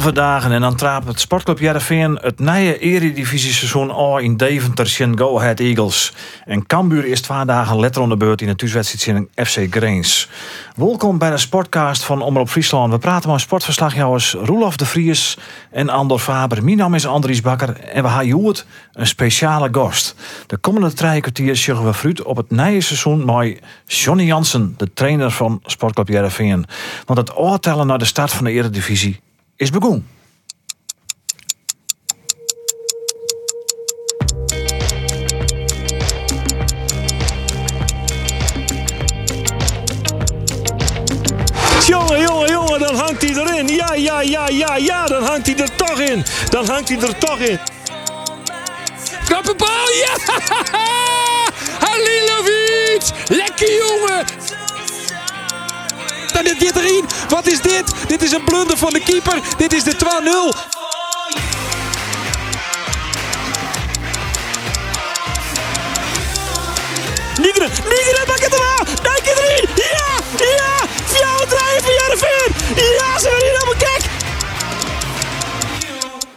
Over dagen en dan traapt het sportclub Jereveen het nieuwe eredivisie-seizoen al in Deventer tegen Go Ahead Eagles. En Cambuur is twee dagen letter onder beurt in de thuiswedstrijd FC Greens. Welkom bij de sportcast van Omroep Friesland. We praten met sportverslagjouwers Roelof de Vries en Andor Faber. Mijn naam is Andries Bakker en we hebben een speciale gast. De komende drie kwartier zullen we fruit op het nieuwe seizoen met Johnny Jansen, de trainer van sportclub Jereveen. Want het oortellen naar de start van de eredivisie is begonnen. Jongen, jongen, jongen, dan hangt hij erin. Ja, ja, ja, ja, ja, dan hangt hij er toch in. Dan hangt hij er toch in. Knappe bal, ja! Halilovic! Lekker jongen! Dit dit erin. Wat is dit? Dit is een blunder van de keeper. Dit is de 2-0. Nigeren, Nigeren, pak het eraan! Dijk het erin! Ja, ja! Fjouw draaien van Jereveen! Ja, ze zijn hier helemaal gek!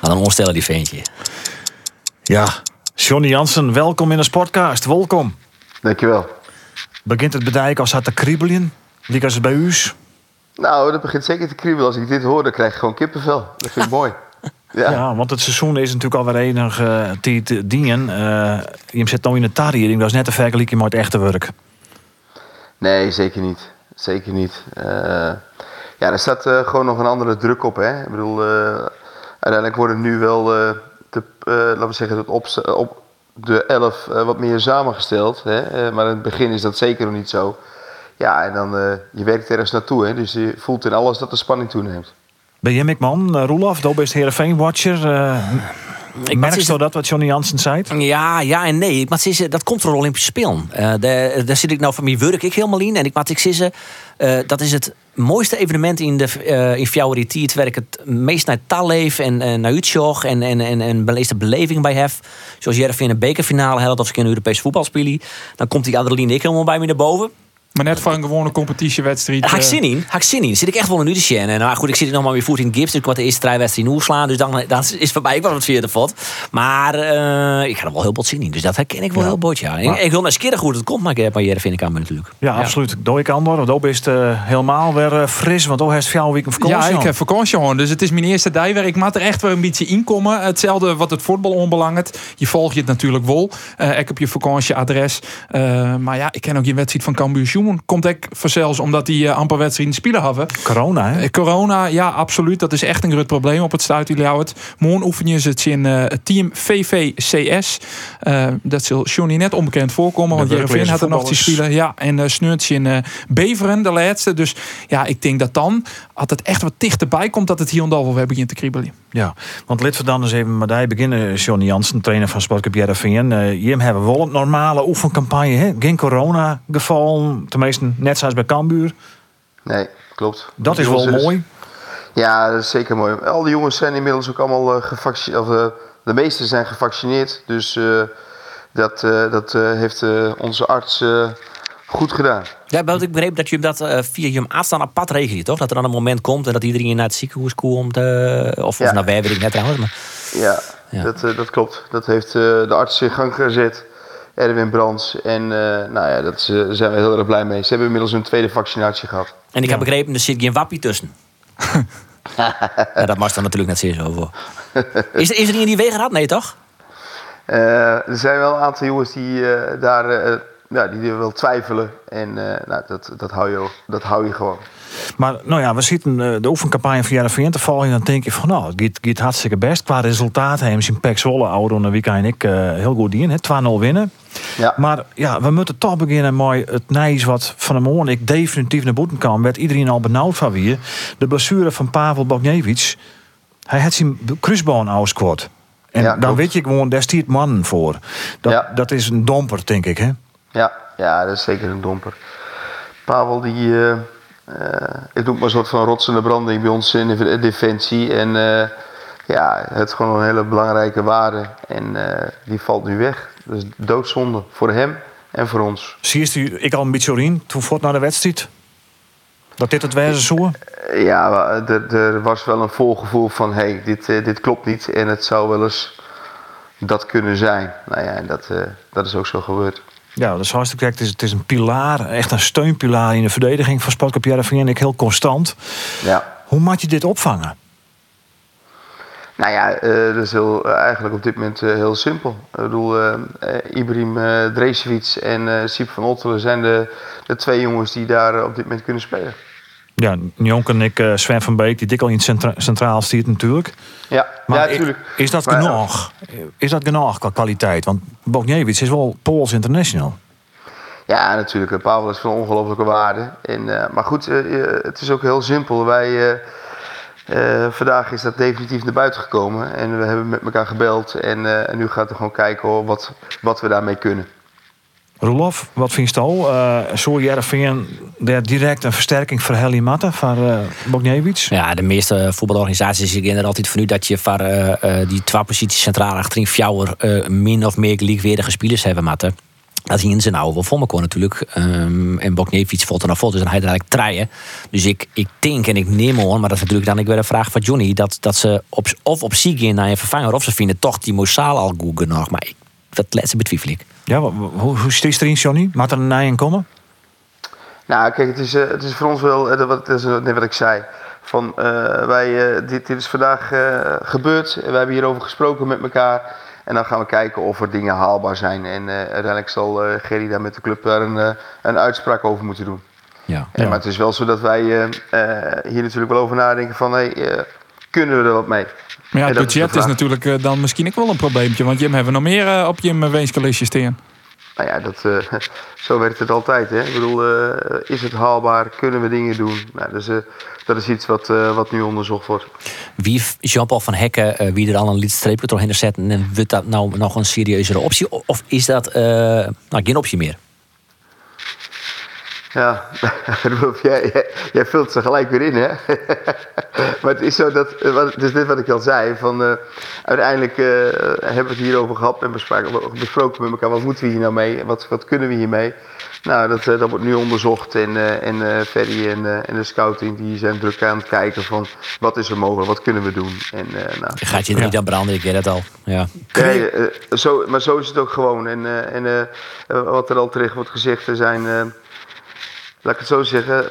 Aan een onstellen die ventje. Ja, Johnny Jansen, welkom in de Sportcast. Welkom. Dankjewel. Begint het bedijk als het te kriebelen? Liek als het bij u? Nou, dat begint zeker te kriebelen. Als ik dit hoor, dan krijg ik gewoon kippenvel. Dat vind ik mooi. Ja. Ja, want het seizoen is natuurlijk alweer enige tijd dienen. Eh je zit nou in de tariering, dat is net te vergelijken met het echte werk. Nee, zeker niet. Zeker niet. Eh, ja, er staat eh, gewoon nog een andere druk op. Hè? Ik bedoel, eh, uiteindelijk worden nu wel, eh, de, eh, laten we zeggen, het op, op de 11 eh, wat meer samengesteld. Hè? Eh, maar in het begin is dat zeker nog niet zo. Ja, en dan, eh, je werkt ergens naartoe. Hè? Dus je voelt in alles dat de spanning toeneemt. Ben je McMahon, uh, Roelof, dat is Heerenveen-watcher. Uh, Ik merk je dat wat Johnny Jansen zei? Ja, ja en nee. Maar het is, eh, dat komt voor de Olympische Spelen. Eh, daar, daar zit ik nou van mijn werk ik helemaal in. En ik, wat ik zeg, eh, dat is het mooiste evenement in de eh in Het werk het meest naar talleef en, en naar Utrecht en, en, en, en de beleving bij hef. Zoals Jervin een bekerfinale had of ik in een Europees voetbal spelen. Dan komt die adrenaline ik helemaal bij me naar boven. Maar net voor een gewone competitiewedstrijd. Had ik eh, zin in. Ik zin in. Zit ik echt wel een te sjenne. En nou goed, ik zit nog maar weer voet in gips. Dus ik word de eerste drie wedstrijden in slaan. Dus dan, dan is het voor mij ook wel wat vierde vod. Maar eh, ik ga er wel heel wat zin in. Dus dat herken ik wel heel bot, ja. Ik, ik wil naar skeren goed het komt. Maar ik heb maar vind ik aan me natuurlijk. Ja, absoluut. Doe ik Andor, dat is het eh, helemaal weer fris. Want ook heeft vier weken vakantie. Ja, ik heb vakantie gewoon. Dus het is mijn eerste dijwer. Ik maak er echt wel een beetje inkomen. Hetzelfde wat het voetbal onbelangt. Je volgt je het natuurlijk wel. Eh, ik heb je vakantieadres. Eh, maar ja, ik ken ook je wedstrijd van Cambuur Sjoemen. Komt ik zelfs omdat die eh, amper wedstrijden spelen hebben. Corona, hè? Eh, Corona, ja, absoluut. Dat is echt een groot probleem op het Stuitiliauwt. Morgen oefen je het in eh, het team VVCS. Eh, dat zal Johnny net onbekend voorkomen. Want De Jereveen had er nog te spelen. Ja, en uh, Sneurtje in Beveren, de laatste. Dus ja, ik denk dat dan, als het echt wat dichterbij komt, dat het hier daar wel weer begint te kriebelen. Ja, want lid we dan eens even met die beginnen. Johnny Jansen, trainer van Sportclub Jereveen. Uh, je hebben wel een normale oefencampagne. Hè? Geen corona geval. Tenminste, net zoals bij Cambuur. Nee, klopt. Dat is wel mooi. Ja, dat is zeker mooi. Al die jongens zijn inmiddels ook allemaal eh, gevaccineerd. Of, eh, de meeste zijn gevaccineerd. Dus eh, dat, eh, dat eh, heeft eh, onze arts eh, goed gedaan. Ja, want ik begreep dat je dat eh, via je aanstaan apart regelt, toch? Dat er dan een moment komt en dat iedereen naar het ziekenhuis komt. eh, of, of Ja. naar wij weet ik net trouwens. Maar, Ja, Ja. Dat, eh, dat klopt. Dat heeft eh, de arts in gang gezet. Erwin Brands. En eh, nou ja, dat, daar zijn we heel erg blij mee. Ze hebben inmiddels hun tweede vaccinatie gehad. en ik heb begrepen, er zit geen wappie tussen. ja, dat mag dan natuurlijk net zeer zo voor. Is, er- is er iemand die wegen had? Nee, toch? Eh, er zijn wel een aantal jongens die eh, daar eh, ja, die er wel twijfelen. En eh, nou, dat, dat, hou je, dat hou je gewoon. Maar nou ja, we zitten eh, de oefencampagne van Jereveen te vallen. En dan denk je van nou, het gaat, gaat hartstikke best. Qua resultaten hebben ze in Pek Zwolle, ouder dan Wika en ik, eh, heel goed in. hè. 2-0 winnen. Ja. Maar ja, we moeten toch beginnen met het nijs wat van de morgen ik definitief naar boeten kan. Werd iedereen al benauwd van wie. De blessure van Pavel Bogniewicz. Hij had zijn kruisbaan uitgesquat. En Ja, dan klopt. weet je gewoon, daar stiert mannen voor. Dat, Ja. dat is een domper, denk ik. Hè? Ja, ja, dat is zeker een domper. Pavel, die, eh, eh, ik noem maar een soort van rotsende branding bij ons in de defensie. En eh, ja, het is gewoon een hele belangrijke waarde. En die valt nu weg. Dus doodzonde voor hem en voor ons. Zie je ik al een beetje in toen voort naar de wedstrijd? Dat dit het wijze zo? Ja, er, er was wel een voorgevoel van... hé, hey, dit, dit klopt niet en het zou wel eens dat kunnen zijn. Nou ja, en dat, dat is ook zo gebeurd. Ja, dat is hartstikke correct. Het is, het is een pilaar, echt een steunpilaar in de verdediging van Sportclub Jereveen. Ik heel constant. Ja. Hoe maak je dit opvangen? Nou ja, eh, dat is heel, eigenlijk op dit moment eh, heel simpel. Ik bedoel, eh, Ibrahim uh, Dresevic en Siep van Ottelen zijn de, de twee jongens die daar op dit moment kunnen spelen. Ja, Jonk en ik, eh, Sven van Beek, die dik al in het centra centraal stiert natuurlijk. Ja, Maar ja is dat Maar, genoeg? Is dat genoeg qua kwaliteit? Want Bogniewicz is wel Pools international. Ja, natuurlijk. eh, Pavel is van ongelofelijke waarde. En, eh, maar goed, eh, eh, het is ook heel simpel. Wij, eh, eh, vandaag is dat definitief naar buiten gekomen. En we hebben met elkaar gebeld. En, eh, en nu gaat er gewoon kijken hoor, wat, wat we daarmee kunnen. Roelof, wat vind je al? Uh, Zo Jereveen daar direct een versterking voor Helly Matta, van uh? Ja, de meeste voetbalorganisaties zeggen er altijd van nu dat je voor uh, uh, die twee posities centraal achterin fjouwer uh, min of meer gelijkwaardige spelers hebben matten. Dat zien ze nou wel voor me kon natuurlijk. Um, en Boknevic valt er naar vol, dus dan hij eigenlijk treien. Dus ik, ik denk en ik neem aan, maar dat is natuurlijk dan ik weer een vraag van Johnny, dat, dat ze op, of op ziek in naar een vervanger, of ze vinden toch die Mosaal al goed nog. Maar ik, dat laatste betwijfel ik. Ja, hoe, hoe steeds erin, Johnny? Maakt er een komen? Nou, kijk, het is, uh, het is voor ons wel, uh, dat is net wat ik zei. Van, uh, wij, dit, dit is vandaag gebeurd, we hebben hierover gesproken met elkaar. En dan gaan we kijken of er dingen haalbaar zijn. En uh, uiteindelijk zal uh, Gerry daar met de club daar een, uh, een uitspraak over moeten doen. Ja, ja. Maar het is wel zo dat wij hier natuurlijk wel over nadenken van... Hey, kunnen we er wat mee? Maar ja, het budget is, is, natuurlijk dan misschien ook wel een probleempje. Want Jim hebben we nog meer op je wenskalistje staan. Nou ja, dat, zo werkt het altijd. Hè? Ik bedoel, is het haalbaar? Kunnen we dingen doen? Nou, dus, dat is iets wat, uh, wat nu onderzocht wordt. Wie Jean-Paul van Hekken, uh, wie er al een liedstreepje toch in zetten en wordt dat nou nog een serieuzere optie? Of is dat uh, nou, geen optie meer? Ja, jij, jij, jij vult ze gelijk weer in, hè? maar het is zo dat, het is dit wat ik al zei, van uh, uiteindelijk uh, hebben we het hierover gehad en besproken met elkaar, wat moeten we hier nou mee, wat, wat kunnen we hiermee? Nou, dat, uh, dat wordt nu onderzocht en, en Ferry en, en de scouting die zijn druk aan het kijken van wat is er mogelijk, wat kunnen we doen. En, nou, gaat je er niet aan branden, ik weet het al. Ja. Nee, zo, maar zo is het ook gewoon. En, en wat er al terecht wordt gezegd, er zijn laat ik het zo zeggen, uh,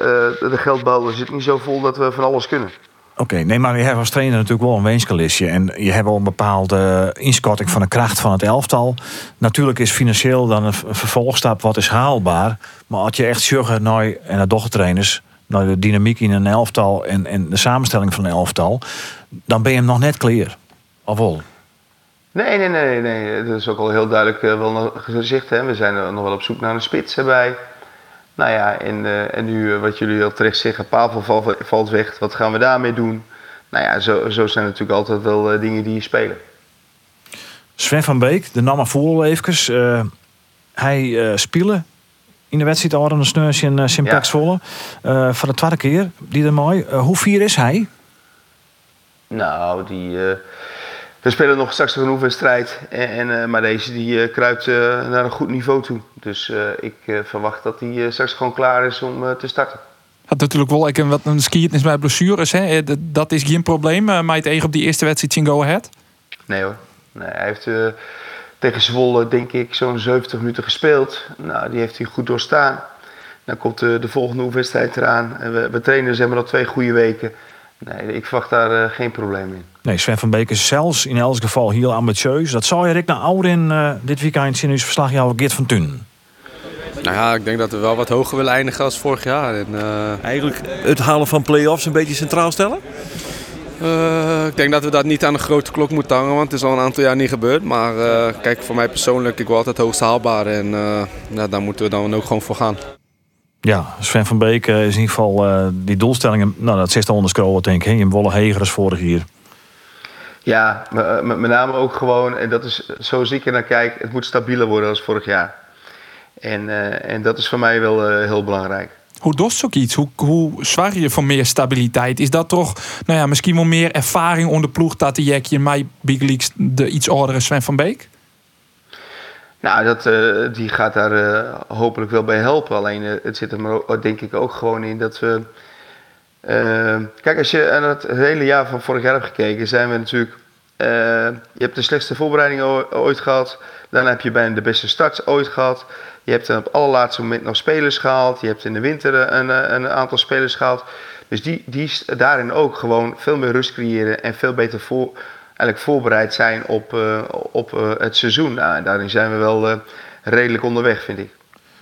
de geldbouw zit niet zo vol dat we van alles kunnen. Oké, okay, nee, maar je hebt als trainer natuurlijk wel een wenskalistje. En je hebt wel een bepaalde inschatting van de kracht van het elftal. Natuurlijk is financieel dan een vervolgstap wat is haalbaar. Maar als je echt zorgt naar en naar dochtertrainers, naar de dynamiek in een elftal en, en de samenstelling van een elftal, dan ben je hem nog net clear. Of wel? Nee, nee, nee, nee. Dat is ook al heel duidelijk uh, wel gezegd. Hè. We zijn nog wel op zoek naar een spits erbij. Nou ja, en, uh, en nu uh, wat jullie al terecht zeggen, Pavel valt, valt weg. Wat gaan we daarmee doen? Nou ja, zo, zo zijn natuurlijk altijd wel uh, dingen die spelen. Sven van Beek, de Namma voetbal even. hij speelde in de wedstrijd al een sneus in Simpex Volle. voor de tweede keer, die er mooi. hoe vier is hij? Nou, die... We spelen nog straks een oefenstrijd. En, en, uh, maar deze die uh, kruipt naar een goed niveau toe. Dus ik verwacht dat hij straks gewoon klaar is om te starten. Had natuurlijk wel een, wat een skiën is bij blessures. Hè? Dat is geen probleem. Maar het eigen op die eerste wedstrijd zien go ahead? Nee hoor. Nee, hij heeft tegen Zwolle denk ik zo'n 70 minuten gespeeld. Nou, die heeft hij goed doorstaan. Dan komt de, de volgende oefenstrijd eraan. En we, we trainen zeg maar al twee goede weken. Nee, ik verwacht daar geen probleem in. Nee, Sven van Beek is zelfs in elk geval heel ambitieus. Dat zou je Rick naar ouder in uh, dit weekend zien. Dus verslag jou Geert van Thun. Nou ja, ik denk dat we wel wat hoger willen eindigen als vorig jaar. En, uh, Eigenlijk het halen van play-offs een beetje centraal stellen? Uh, ik denk dat we dat niet aan de grote klok moeten hangen, want het is al een aantal jaar niet gebeurd. Maar kijk, voor mij persoonlijk, ik wil altijd het hoogst haalbaar. En nou, daar moeten we dan ook gewoon voor gaan. Ja, Sven van Beek is in ieder geval uh, die doelstellingen. Nou, dat zit al onder scrollen, denk ik. Je Wolle als vorig jaar. Ja, met name ook gewoon, en dat is zo zie ik er naar kijk, het moet stabieler worden als vorig jaar. En, eh, en dat is voor mij wel eh, heel belangrijk. Hoe dost ook iets? Hoe, hoe zwaar je voor meer stabiliteit? Is dat toch, nou ja, misschien wel meer ervaring onder ploeg dat de Jekje mij Big Leagues de iets oudere Sven van Beek? Nou, dat, eh, die gaat daar eh, hopelijk wel bij helpen. Alleen eh, het zit er maar denk ik ook gewoon in dat we. kijk, als je aan het hele jaar van vorig jaar hebt gekeken, zijn we natuurlijk. je hebt de slechtste voorbereiding ooit gehad. Dan heb je bijna de beste start ooit gehad. Je hebt dan op het allerlaatste moment nog spelers gehaald. Je hebt in de winter een, een aantal spelers gehaald. Dus die, die daarin ook gewoon veel meer rust creëren en veel beter voor, eigenlijk voorbereid zijn op, eh, op eh, het seizoen. Nou, daarin zijn we wel eh, redelijk onderweg, vind ik.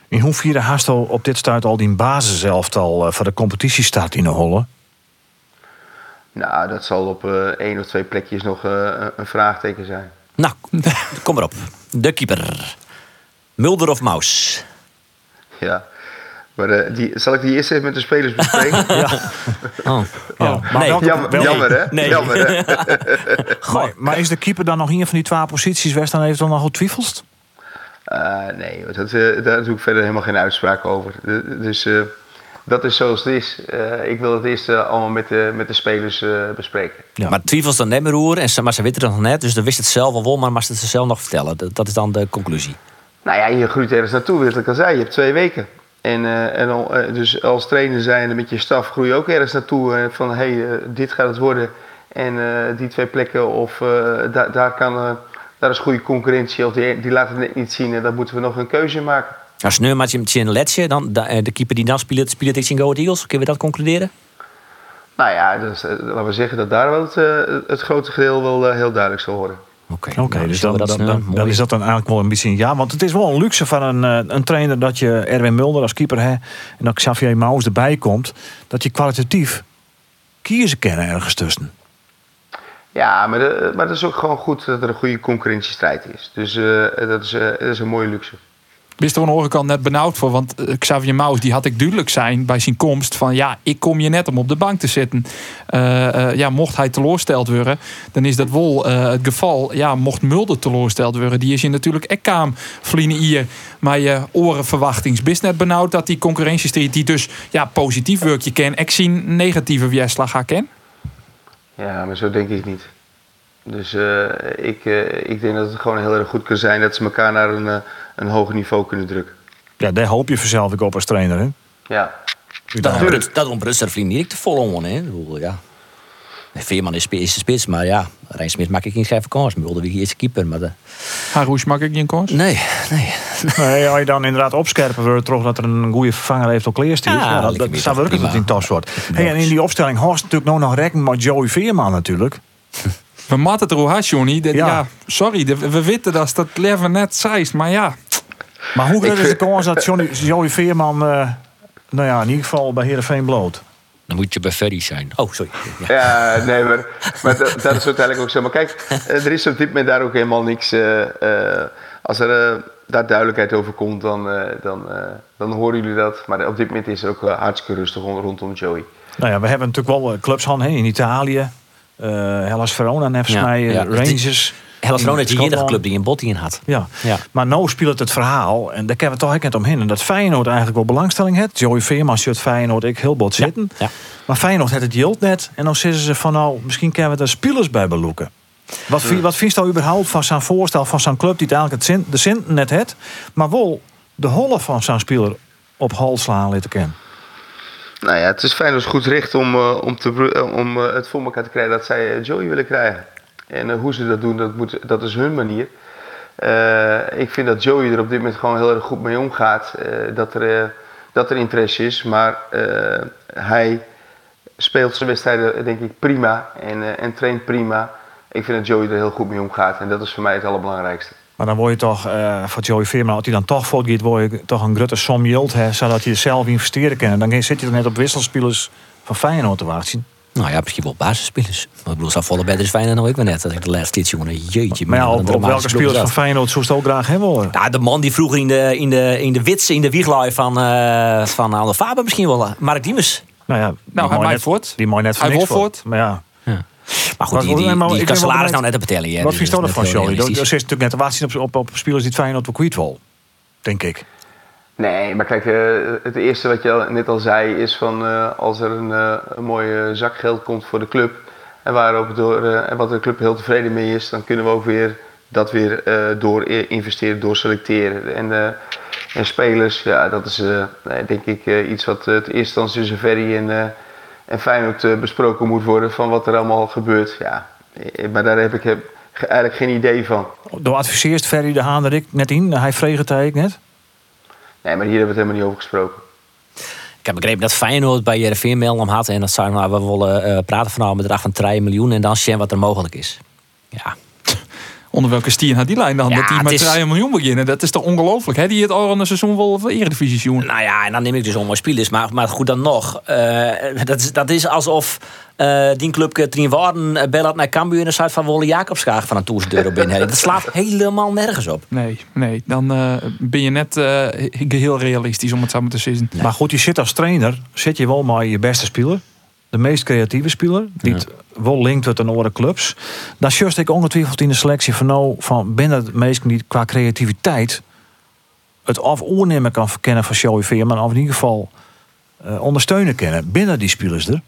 In hoeverre haast al op dit stuit al die basiselftal uh, voor de competitiestart in de Holle? Nou, dat zal op eh, één of twee plekjes nog eh, een- een vraagteken zijn. Nou, kom maar op. De keeper. Mulder of Maus? Ja. Maar eh, die, zal ik die eerst even met de spelers bespreken? Oh. Ja, maar nee. welke- Jammer, jammer, hè? Nee. Jammer, hè? Maar, maar is de keeper dan nog een van die twee posities waar je dan eventueel nog twijfelst? Eh, nee, dat, eh, daar doe ik verder helemaal geen uitspraak over. Dus eh, dat is zoals het is. Eh, ik wil het eerst eh, allemaal met de, met de spelers eh, bespreken. Ja. Maar twijfels dan net meer roer, en ze, maar ze weten het nog net, dus dan wist het zelf al wel, maar mag ze het zelf nog vertellen. Dat, dat is dan de conclusie. Nou ja, je groeit ergens naartoe, wat ik al zei. Je hebt twee weken. En, eh, en al, eh, dus als trainer zijn met je staf groei je ook ergens naartoe. eh, van, hé, hey, dit gaat het worden. En die twee plekken, of eh, daar daar, kan, daar is goede concurrentie. Of die, die laat het net niet zien. En dan moeten we nog een keuze maken. Als nu je een letje, dan de, keeper die dan speelt, speelt ik in Go Eagles. Kunnen we dat concluderen? Nou ja, dus, laten we zeggen dat daar wel het, het grote geheel wel heel duidelijk zal worden. Oké, nou, dus dan, dan, dat, dan, dan is dat dan eigenlijk wel een beetje een ja. Want het is wel een luxe van een, eh, een trainer dat je Erwin Mulder als keeper hebt. En dat Xavier Maus erbij komt. Dat je kwalitatief kiezen kennen ergens tussen. Ja, maar, de, maar het is ook gewoon goed dat er een goede concurrentiestrijd is. Dus eh, dat, is, eh, dat is een mooie luxe. Wist er aan de andere kant net benauwd voor. Want eh, Xavier Maus die had ik duidelijk zijn bij zijn komst. Van ja, ik kom je net om op de bank te zitten. Eh, eh, ja, mocht hij teleurgesteld worden. Dan is dat wel het geval. Ja, mocht Mulder teleurgesteld worden. Die is je natuurlijk ekkaam vliegen hier. Maar je orenverwachtings. Bist net benauwd dat die concurrentiestrijd. Die dus ja, positief werk je ken. Ik zie negatieve weerslag gaan ken. Ja, maar zo denk ik niet. Dus ik, ik denk dat het gewoon heel erg goed kan zijn dat ze elkaar naar een, een hoger niveau kunnen drukken. Ja, daar hoop je vanzelf ook op als trainer. Hè? Ja, Dat ontbrust, dat ontbrust er vrienden niet te vol om. Hè? Ja. Veerman is, de spits, maar ja, Rijn Smit maak ik geen schijf kans. We wilden wie eerste keeper, maar de... Haroes mag ik niet een kans. nee, nee. Nee, als je dan inderdaad opscherpen wordt, toch dat er een goede vervanger heeft op kleerstiel. Ja, Ja, dat, zou werken dat in topsoort. Hey, en in die opstelling Horst natuurlijk nog nog rekening met Joey Veerman natuurlijk. We matten het er hoe hard, Johnny. Dat- Ja. Ja. sorry, de- we weten dat dat leven net zeist. Maar ja, Maar hoe groot is de kans dat Johnny, Joey Veerman, eh, nou ja, in ieder geval bij Heerenveen bloot? Dan moet je bij Ferry zijn. Oh, sorry. Ja. ja nee, maar, maar dat, dat is uiteindelijk ook zo. Maar kijk, eh, er is op dit moment daar ook helemaal niks. eh, eh, als er daar duidelijkheid over komt, dan, eh, dan, eh, dan horen jullie dat. Maar op dit moment is het ook hartstikke rustig rond- rondom Joey. Nou ja, we hebben natuurlijk wel clubs aan hè, in Italië. eh Hellas Verona, volgens Ja, mij, ja. Rangers. Hellas Verona is de enige club die een bot in had. Ja. Ja. maar nou speelt het verhaal, en daar kunnen we toch ook net omheen. En dat Feyenoord eigenlijk wel belangstelling heeft. Joey Veerman zit Feyenoord ik heel bot zitten. Ja. Maar Feyenoord heeft het yield net. En dan zeggen ze van nou, misschien kunnen we er spelers bij beloeken. Wat, vi- wat vindt u überhaupt van zo'n voorstel van zo'n club die het eigenlijk het zin, de zin net heeft, maar wel de holle van zo'n speler op hal slaan laten kennen? Nou ja, het is fijn als goed recht om, eh, om, te, om eh, het voor elkaar te krijgen dat zij eh, Joey willen krijgen. En eh, hoe ze dat doen, dat, moet, dat is hun manier. Eh, ik vind dat Joey er op dit moment gewoon heel erg goed mee omgaat. eh, dat, er, dat er interesse is. Maar hij speelt zijn wedstrijden denk ik prima en, en traint prima. Ik vind dat Joey er heel goed mee omgaat. En dat is voor mij het allerbelangrijkste. Maar dan word je toch, voor Joey Veerman, als hij dan toch voortgaat, word je toch een grote som hè, zodat je zelf investeren kan. Dan zit je er net op wisselspelers van Feyenoord te wachten. Nou ja, misschien wel basisspelers. Maar ik bedoel, zou volle beter is fijner dan ik wel net. Dat ik de laatste dit jongen, jeetje. Maar ja, op, op welke spelers van. Feyenoord zou je het ook graag hebben hoor. Ja, de man die vroeger in de, in de, in de wits, in de wieglaai van, eh van Anne Faber misschien wel. eh, Mark Diemers. Nou ja, die hij mooi maakt net, voort. Die mooi net van niks voort. Maar ja, Maar goed, die, die, die ik kan ben wel salaris nou net te betalen. Ja, wat vind je er is van heel Dat is natuurlijk net te wachten op, op, op spelers die het Feyenoord op kwijt wil. Denk ik. Nee, maar kijk, eh, het eerste wat je net al zei is van eh, als er een, eh, een mooie zak geld komt voor de club en, waarop door, en wat de club heel tevreden mee is, dan kunnen we ook weer dat weer door investeren, door selecteren. En, en spelers, ja, dat is denk ik iets wat het eerst instantie tussen Ferry en, en Feyenoord besproken moet worden van wat er allemaal gebeurt. Ja, maar daar heb ik eigenlijk geen idee van. Door adviseert Ferry de Haan er ik net in. Hij vreeg het eigenlijk net. Nee, maar hier hebben we het helemaal niet over gesproken. Ik heb begrepen dat Feyenoord bij Jereveen mail om had. En dat zei, nou, we willen eh, praten van nou, een bedrag van 3 miljoen. En dan zien wat er mogelijk is. Ja, Onder welke stier had die lijn dan? Ja, dat die met is- 3 miljoen beginnen. Dat is toch ongelooflijk? Hè? Die het al een seizoen wel voor Eredivisie zien. nou ja, en dan neem ik dus onmooi spelers. Maar, maar goed dan nog. eh, dat, is, dat is alsof eh, die club Trien Waarden eh, belt naar Cambuur. En dan staat van Wolle Jacobsgraag van een toersdeur binnen. Dat slaat helemaal nergens op. Nee, nee. Dan eh, ben je net eh, geheel realistisch om het samen te zeggen. Maar goed, je zit als trainer, zit je wel maar je beste speler. De meest creatieve speler. Die het wel linkt met een andere clubs. Dan just ik ongetwijfeld in de selectie van nou, van binnen het meest die qua creativiteit het of oornemen kan verkennen van Joey Veerman. Of in ieder geval eh, ondersteunen kennen binnen die spelers er.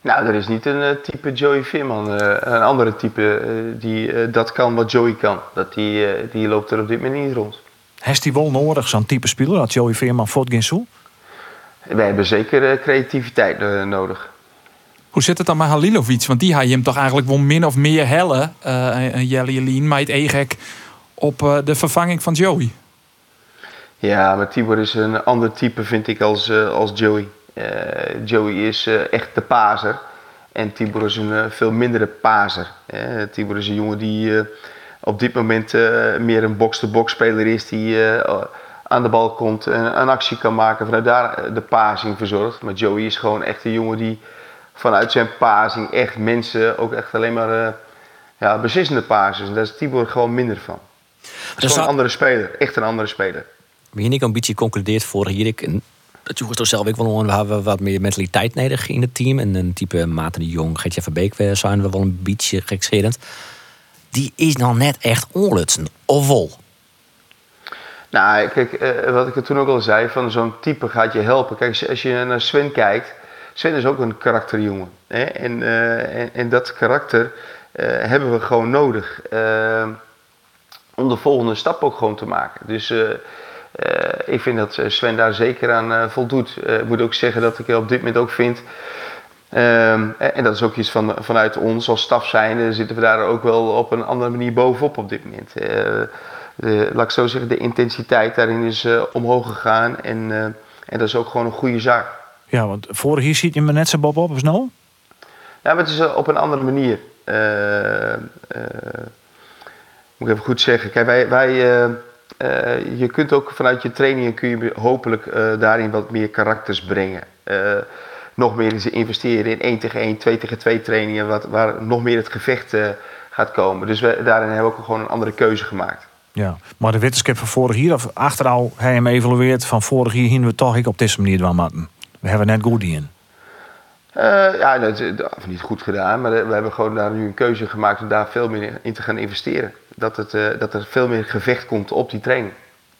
Nou, er is niet een eh, type Joey Veerman, eh, een andere type eh, die eh, dat kan wat Joey kan. Dat die, eh, die loopt er op dit moment niet rond. Heeft hij wel nodig, zo'n type speler? Dat Joey Veerman voort geen? Wij hebben zeker eh, creativiteit eh, nodig. Hoe zit het dan met Halilovic? Want die je hem toch eigenlijk wel min of meer hellen. eh een Jelly Lien, maar het egek op eh, de vervanging van Joey. Ja, maar Tibor is een ander type, vind ik, als, eh, als Joey. Eh, Joey is eh, echt de paser. En Tibor is een eh, veel mindere paser. Eh, Tibor is een jongen die eh, op dit moment eh, meer een box-to-box speler is. Die eh, aan de bal komt en een actie kan maken. Vanuit daar de pasing verzorgt. Maar Joey is gewoon echt een jongen die vanuit zijn pasing echt mensen ook echt alleen maar eh, ja, beslissende pasers. En daar is Tibor gewoon minder van. Het is gewoon dat- een andere speler. Echt een andere speler. Begin ik een beetje concludeert voor hier. Ik, en dat jongens toch zelf ook wel. We hebben wat meer mentaliteit nodig in het team. En een type Maarten de Jong, Gertje van Beek zijn we wel een beetje gekscherend. Die is nog net echt onlutsen. Of wel. Nou, kijk, eh, wat ik er toen ook al zei, van zo'n type gaat je helpen. Kijk, als je- naar Sven kijkt, Sven is ook een karakterjongen. Hè? En, eh, en, dat karakter eh, hebben we gewoon nodig. om de volgende stap ook gewoon te maken. Dus ik vind dat Sven daar zeker aan voldoet. Ik moet ook zeggen dat ik op dit moment ook vind... ehm, en dat is ook iets van, vanuit ons als staf zijnde, zitten we daar ook wel op een andere manier bovenop op dit moment. Eh, de, laat ik zo zeggen, de intensiteit daarin is eh, omhoog gegaan. En, eh, en dat is ook gewoon een goede zaak. Ja, want vorig jaar ziet je me net zo Bob op, is nou? Ja, maar het is eh, op een andere manier. Eh, eh, moet ik even goed zeggen. Kijk, wij, wij, eh, eh, je kunt ook vanuit je trainingen kun je hopelijk eh, daarin wat meer karakters brengen. Eh, nog meer in ze investeren in 1 tegen 1, 2 tegen 2 trainingen, wat, waar nog meer het gevecht eh, gaat komen. Dus we, daarin hebben we ook gewoon een andere keuze gemaakt. Ja, maar de wetenschap van vorig jaar, of achteraf hij hem evalueert van vorig jaar, hingen we toch ik op deze manier doen matten. We hebben net goed in. Eh, ja, dat dat is niet goed gedaan, maar we hebben gewoon daar nu een keuze gemaakt om daar veel meer in te gaan investeren. Dat, het, eh, dat er veel meer gevecht komt op die training.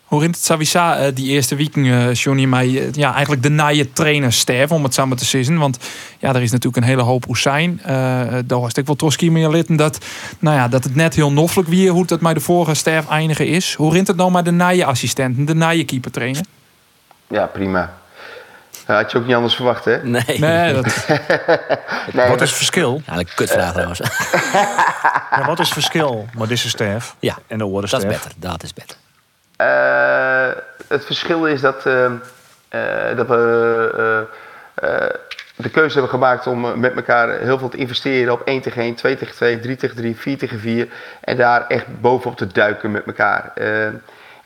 Hoe rint het Savisa eh, die eerste week, eh Johnny, mij eh, ja, eigenlijk de naaie trainer sterven, om het samen te zeggen. Want ja, er is natuurlijk een hele hoop Oesijn. Uh, daar was ik wel troski meer litten dat, nou ja, dat het net heel noffelijk weer hoe het met de vorige sterf eindigen is. Hoe rint het nou met de naaie assistenten, de naaie keeper trainer? Ja, prima. Ja, had je ook niet anders verwacht, hè? Nee. Nee, dat, Nee, Wat is het verschil? Ja, een kutvraag trouwens. Ja, wat is het verschil met deze sterf Ja, en de orde dat is beter. Dat is beter. Eh, het verschil is dat, eh, eh, dat we de keuze hebben gemaakt om met elkaar heel veel te investeren op 1 tegen 1, 2 tegen 2, 3 tegen 3, 4 tegen 4. En daar echt bovenop te duiken met elkaar. Eh,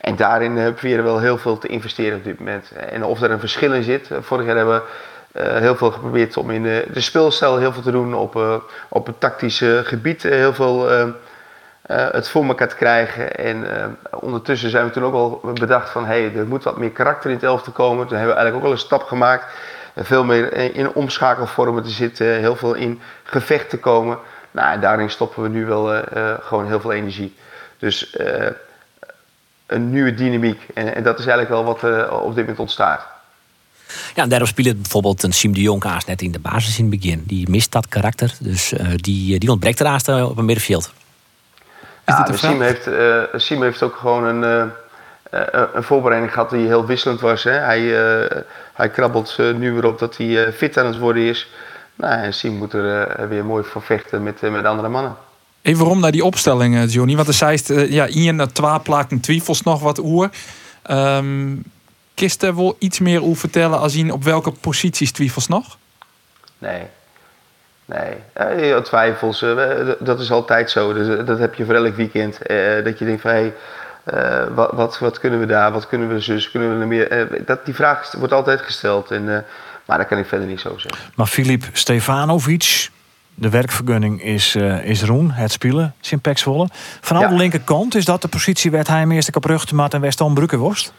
en daarin proberen we wel heel veel te investeren op dit moment. En of er een verschil in zit. Vorig jaar hebben we heel veel geprobeerd om in de, de speelstijl heel veel te doen. Op, eh, op het tactische gebied heel veel eh, het voor elkaar te krijgen. En eh, ondertussen zijn we toen ook al bedacht van... hé, hey, er moet wat meer karakter in het elftal komen. Toen hebben we eigenlijk ook wel een stap gemaakt. Veel meer in omschakelvormen te zitten. Heel veel in gevecht te komen. Nou, daarin stoppen we nu wel eh, gewoon heel veel energie. Dus... een nieuwe dynamiek. En, en dat is eigenlijk wel wat er op dit moment ontstaat. Ja, en daarom speelt bijvoorbeeld een Siem de Jong net in de basis in het begin. Die mist dat karakter, dus die, die ontbreekt er op een middenveld. Ja, Siem heeft, Siem heeft ook gewoon een, uh, een voorbereiding gehad die heel wisselend was. Hè? Hij, hij krabbelt nu weer op dat hij fit aan het worden is. Nou, en Siem moet er weer mooi voor vechten met, met andere mannen. Even waarom naar die opstelling, Johnny. Want er zei ja, je twee plakken twijfels nog wat oer. Um, Kist er wel iets meer over vertellen als in op welke posities twijfels nog? Nee. Nee, ja, twijfels, dat is altijd zo. Dus, dat heb je voor elk weekend. dat je denkt van, hey, wat, wat, wat, kunnen we daar, wat kunnen we zus, kunnen we er meer... dat, die vraag wordt altijd gesteld, en, maar dat kan ik verder niet zo zeggen. Maar Filip Stefanovic, de werkvergunning is, uh, is Roen, het spelen, Simpex Zwolle. Vanaf de linkerkant, is dat de positie waar hij hem eerst op Rugtemaat en Brukkenworst?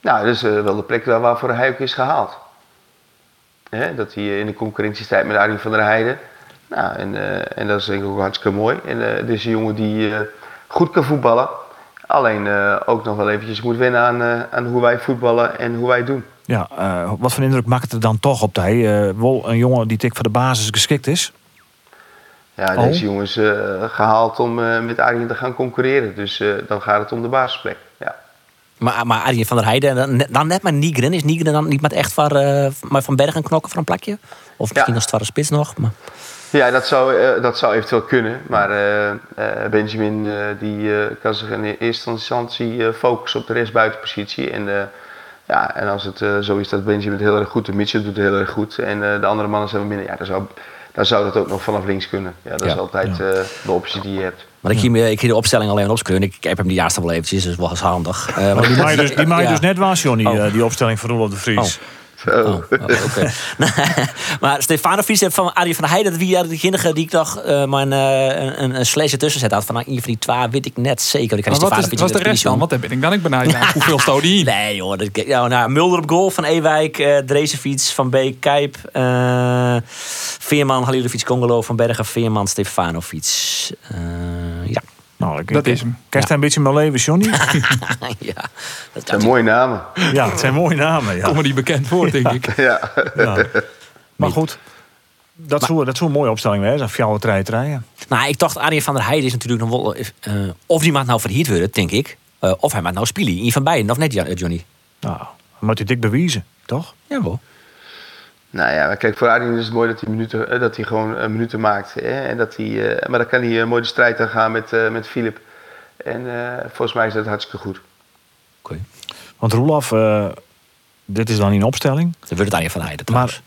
Nou, dat is uh, wel de plek waar, waarvoor hij ook is gehaald. Hè, dat hij in de concurrentiestrijd met Arjen van der Heijden. Nou, en, uh, en dat is denk ik ook hartstikke mooi. En uh, dit is een jongen die goed kan voetballen. Alleen ook nog wel eventjes moet wennen aan, aan hoe wij voetballen en hoe wij doen. Ja, wat voor indruk maakt het er dan toch op hij? wel een jongen die tik voor de basis geschikt is? Ja, deze jongen is gehaald om met Arjen te gaan concurreren. Dus dan gaat het om de basisplek. Maar, maar Arjen van der Heijden, dan net maar Nigren. Is Nigren dan niet met echt van, uh, maar van Bergen knokken voor een plakje? Of misschien ja. als het spits nog? Maar... Ja, dat zou, uh, dat zou eventueel kunnen. Maar uh, Benjamin die, kan zich in eerste instantie focussen op de restbuitenpositie. En, ja, en als het zo is dat Benjamin het heel erg goed doet, Mitchell doet het heel erg goed. En de andere mannen zijn minder. Ja, dan zou, dan zou dat ook nog vanaf links kunnen. Ja, dat ja. is altijd de optie die je hebt. Maar ik ging, ik de opstelling alleen opschreven. Ik, ik heb hem die jaarste wel eventjes, dus was handig. Uh, maar die maai dus, die dus net was, Johnny, oh. die opstelling van Roelof de Vries. Oh. Oh, oh, okay. maar Stefanovic van Arie van der Heijden, dat wie degene die ik nog uh, maar een, een, een, een slash tussen zet had. Van nou, een van die twee weet ik net zeker. Ik maar wat is, was de rest dan? Wat ben ik dan ik benieuwd naar? Hoeveel stoot die? Nee joh, dat, ja, nou, Mulder op goal van Ewijk, uh, Drezefiets van B, Kijp, uh, Veerman, Halilovic, Congolo van Bergen, Veerman, Stefanovic. Uh, ja. Nou, ik, dat is hem. Kerst ja. een beetje mijn leven, Johnny? ja. Dat zijn mooie namen. Ja, het zijn mooie namen. Ja. Komen die bekend voor, denk ik. ja. ja. Maar goed, dat is dat zo'n mooie opstelling zijn. Fjouwe trein treien. Nou, ik dacht, Arjen van der Heijden is natuurlijk nog wel... Uh, of die maakt nou verhierd worden, denk ik. Uh, of hij maakt nou spelen. In van beiden, of net, Johnny? Nou, moet hij dik bewijzen, toch? Ja, wel. Nou ja, kijk, voor Arjen is het mooi dat hij, minuten, eh, dat hij gewoon uh, minuten maakt. Hè? En dat hij, uh, maar dan kan hij mooi de strijd aangaan met, uh, met Philip. En volgens mij is dat hartstikke goed. Oké. Okay. Want Roelof, dit is dan in opstelling. Dat wordt het aan je van Heijden trouwens.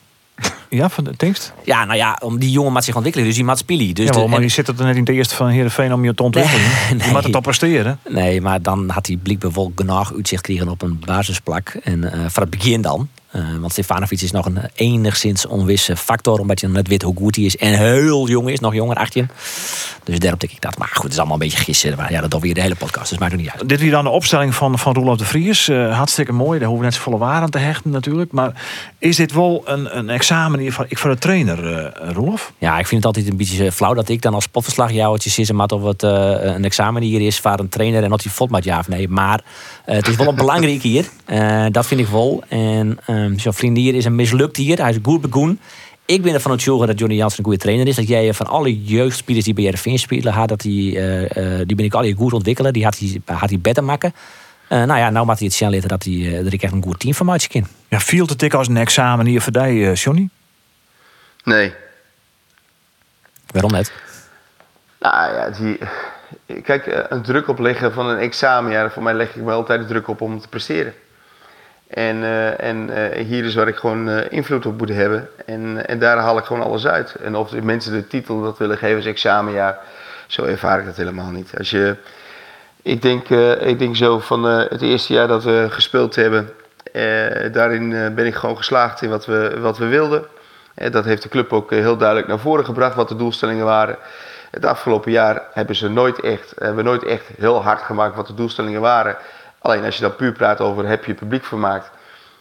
Ja, van de tekst? Ja, nou ja, om die jongen moet zich ontwikkelen. Dus die maat spelen. Dus ja, maar je zit er net in de eerste van Heerenveen om je te ontwikkelen. Nee, nee. Je moet het op presteren. Nee, maar dan had hij blijkbaar wel genoeg uitzicht gekregen op een basisplak. En uh, van het begin dan. Uh, want Stefanovic is nog een enigszins onwisse factor. Omdat je net weet hoe goed hij is. En heel jong is, nog jonger, 18. Dus daarop denk ik dat. Maar goed, het is allemaal een beetje gissen. Maar ja, dat we de hele podcast. Dus maakt het niet uit. Dit weer dan de opstelling van, van Roelof de Vries. Uh, hartstikke mooi. Daar hoeven we net volle waar aan te hechten natuurlijk. Maar is dit wel een, een examen hier voor, ik voor de trainer, Roelof? Ja, ik vind het altijd een beetje flauw dat ik dan als potverslagjouwertje zit. Maar of het een examen hier is voor een trainer. En dat hij fot ja of nee. Maar het is wel een belangrijk hier. dat vind ik wel. En um, zo'n vriend hier is een mislukt hier. Hij is goed begoen. Ik ben ervan overtuigd dat Johnny Jansen een goede trainer is. Dat jij van alle jeugdspelers die bij RFV spelen, had, dat die, uh, uh, die ben ik al goed ontwikkelen. Die had hij, had hij beter maken. Uh, nou ja, nou moet hij het zien laten dat, hij, dat ik echt een goed team van kan. Ja, viel het ik als een examen hier voor jou, Johnny? Nee. Waarom net? Nou ja, die, kijk, een druk opleggen van een examen, ja, voor mij leg ik me altijd de druk op om te presteren. En, uh, en uh, hier is waar ik gewoon invloed op moet hebben. En, en daar haal ik gewoon alles uit. En of mensen de titel dat willen geven als examenjaar, zo ervaar ik dat helemaal niet. Als je, ik, denk, ik denk zo van het eerste jaar dat we gespeeld hebben, daarin ben ik gewoon geslaagd in wat we, wat we wilden. dat heeft de club ook heel duidelijk naar voren gebracht wat de doelstellingen waren. Het afgelopen jaar hebben ze nooit echt, hebben we nooit echt heel hard gemaakt wat de doelstellingen waren. Alleen als je dan puur praat over heb je publiek vermaakt,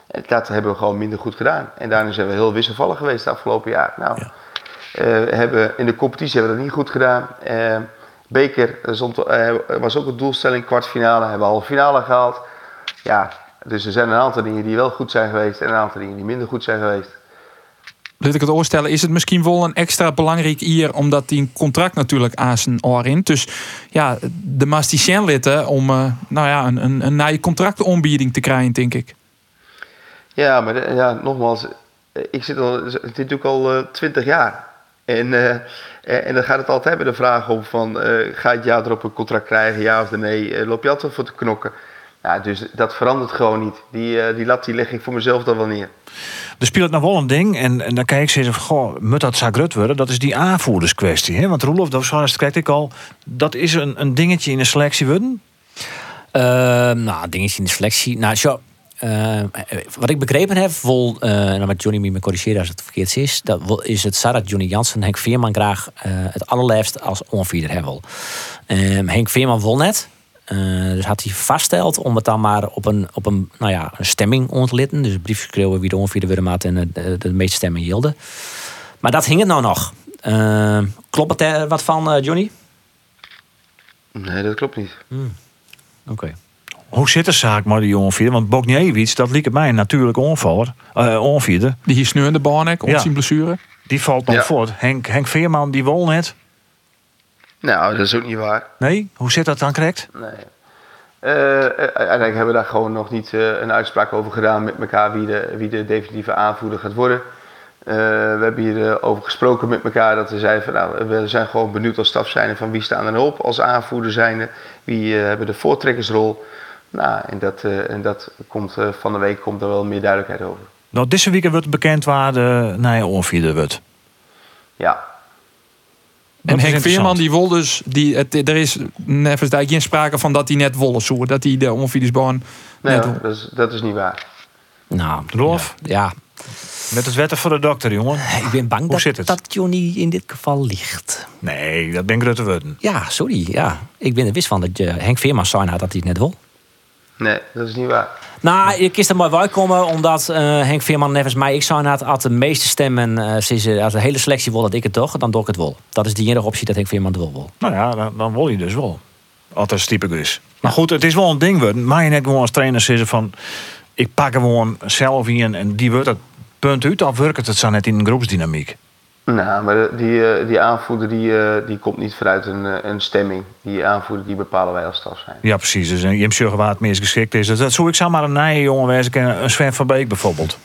eh, dat hebben we gewoon minder goed gedaan. En daarin zijn we heel wisselvallig geweest het afgelopen jaar. Nou, ja. uh, hebben, in de competitie hebben we dat niet goed gedaan. Uh, Beker er stond, eh, was ook een doelstelling, kwartfinale, hebben we halve finale gehaald. Ja, dus er zijn een aantal dingen die wel goed zijn geweest en een aantal dingen die minder goed zijn geweest. Laat ik het oorstellen, is het misschien wel een extra belangrijk hier, omdat die een contract natuurlijk aan zijn oor in. Dus ja, de Masticien litten om eh, nou ja, een, een, een nieuwe contractontbieding te krijgen, denk ik. Ja, maar de- ja, nogmaals, eh, ik zit al, dit doe ik al twintig jaar. En, eh, eh, en dan gaat het altijd bij de vraag om van, eh, ga je jaar erop een contract krijgen, ja of nee? Eh, loop je altijd voor te knokken? Ja, dus dat verandert gewoon niet. Die, eh, die lat die leg ik voor mezelf dan wel neer. Er speelt nog wel een ding, en, en dan kijk ik van, goh, moet dat Zagrut worden? Dat is die aanvoerderskwestie. Hè? Want Roelof, dat was krijg ik al, dat is een, een dingetje in de selectie worden. Ehm, nou, dingetje in de selectie. Nou, zo, eh, wat ik begrepen heb, vol, eh, en dan met Johnny me corrigeren als het verkeerd is, dat is het Sarah Johnny Jansen Henk Veerman graag eh, het allerliefst als onvierder hebben wil. Ehm, Henk Veerman wil net. Eh, dus had hij vaststeld om het dan maar op een, op een, nou ja, een stemming ontlitten. Dus een brief schreeuwen wie de onvierde wilde maat en de, de meeste stemmen hielden. Maar dat hing het nou nog. Ehm, klopt het er wat van, eh, Johnny? Nee, dat klopt niet. Oké. Hoe zit de zaak maar die onvierde? Want Bogniewicz, dat liep het mij een natuurlijk onvaller, eh onvierde. Die hier sneu in de barnek, om Ja. zijn blessure. Die valt nog Ja. voort. Henk, Henk Veerman, die wol net. Nou, dat is ook niet waar. Nee, hoe zit dat dan correct? Nee. Eh, eh, uiteindelijk hebben we daar gewoon nog niet eh, een uitspraak over gedaan met elkaar wie de, wie de definitieve aanvoerder gaat worden. We hebben hier eh, over gesproken met elkaar dat we zeiden van nou, we zijn gewoon benieuwd als staf zijn van wie staan er op als aanvoerder zijnde. Wie hebben de voortrekkersrol. Nou, en dat, en dat komt van de week komt er wel meer duidelijkheid over. Nou, deze week wordt bekend waar de onvierde wordt. Ja, En Henk Veerman die wil dus, die, het, er is nevens daar geen sprake van dat hij net wollen zoer. Dat hij de onviersbaan nee, hoor, dat, is, dat is niet waar. Nou, Rolf? ja. Met het wetten voor de dokter, jongen. Ik ben bang Hoe dat, dat Johnny in dit geval ligt. Nee, dat ben ik Rutte worden. Ja, sorry. Ja. Ik ben er wist van dat je Henk Veerman zei had dat hij het net wil. Nee, dat is niet waar. Nou, je kiest er maar bij komen omdat eh, Henk Veerman nevens mij ik zei had, had de meeste stemmen, sinds, eh, als de hele selectie wil dat ik het toch, dan doe ik het wel. Dat is de enige optie dat Henk Veerman het wel wil. Nou ja, dan, dan wil je dus wel. Altijd type dus. Maar goed, het is wel een ding worden. Maar je net gewoon als trainer zeggen van... Ik pak gewoon zelf in en die wordt het punt uit. Of werkt het zo net in een groepsdynamiek? Nou, maar de- die, eh, die aanvoerder die, eh, die komt niet vanuit een, eh, een stemming. Die aanvoerder die bepalen wij als staf zijn. Ja, precies. Dus je hebt zeggen waar het meest geschikt is. Dat zou ik zou maar een nije jongen kennen. Een Sven van Beek bijvoorbeeld.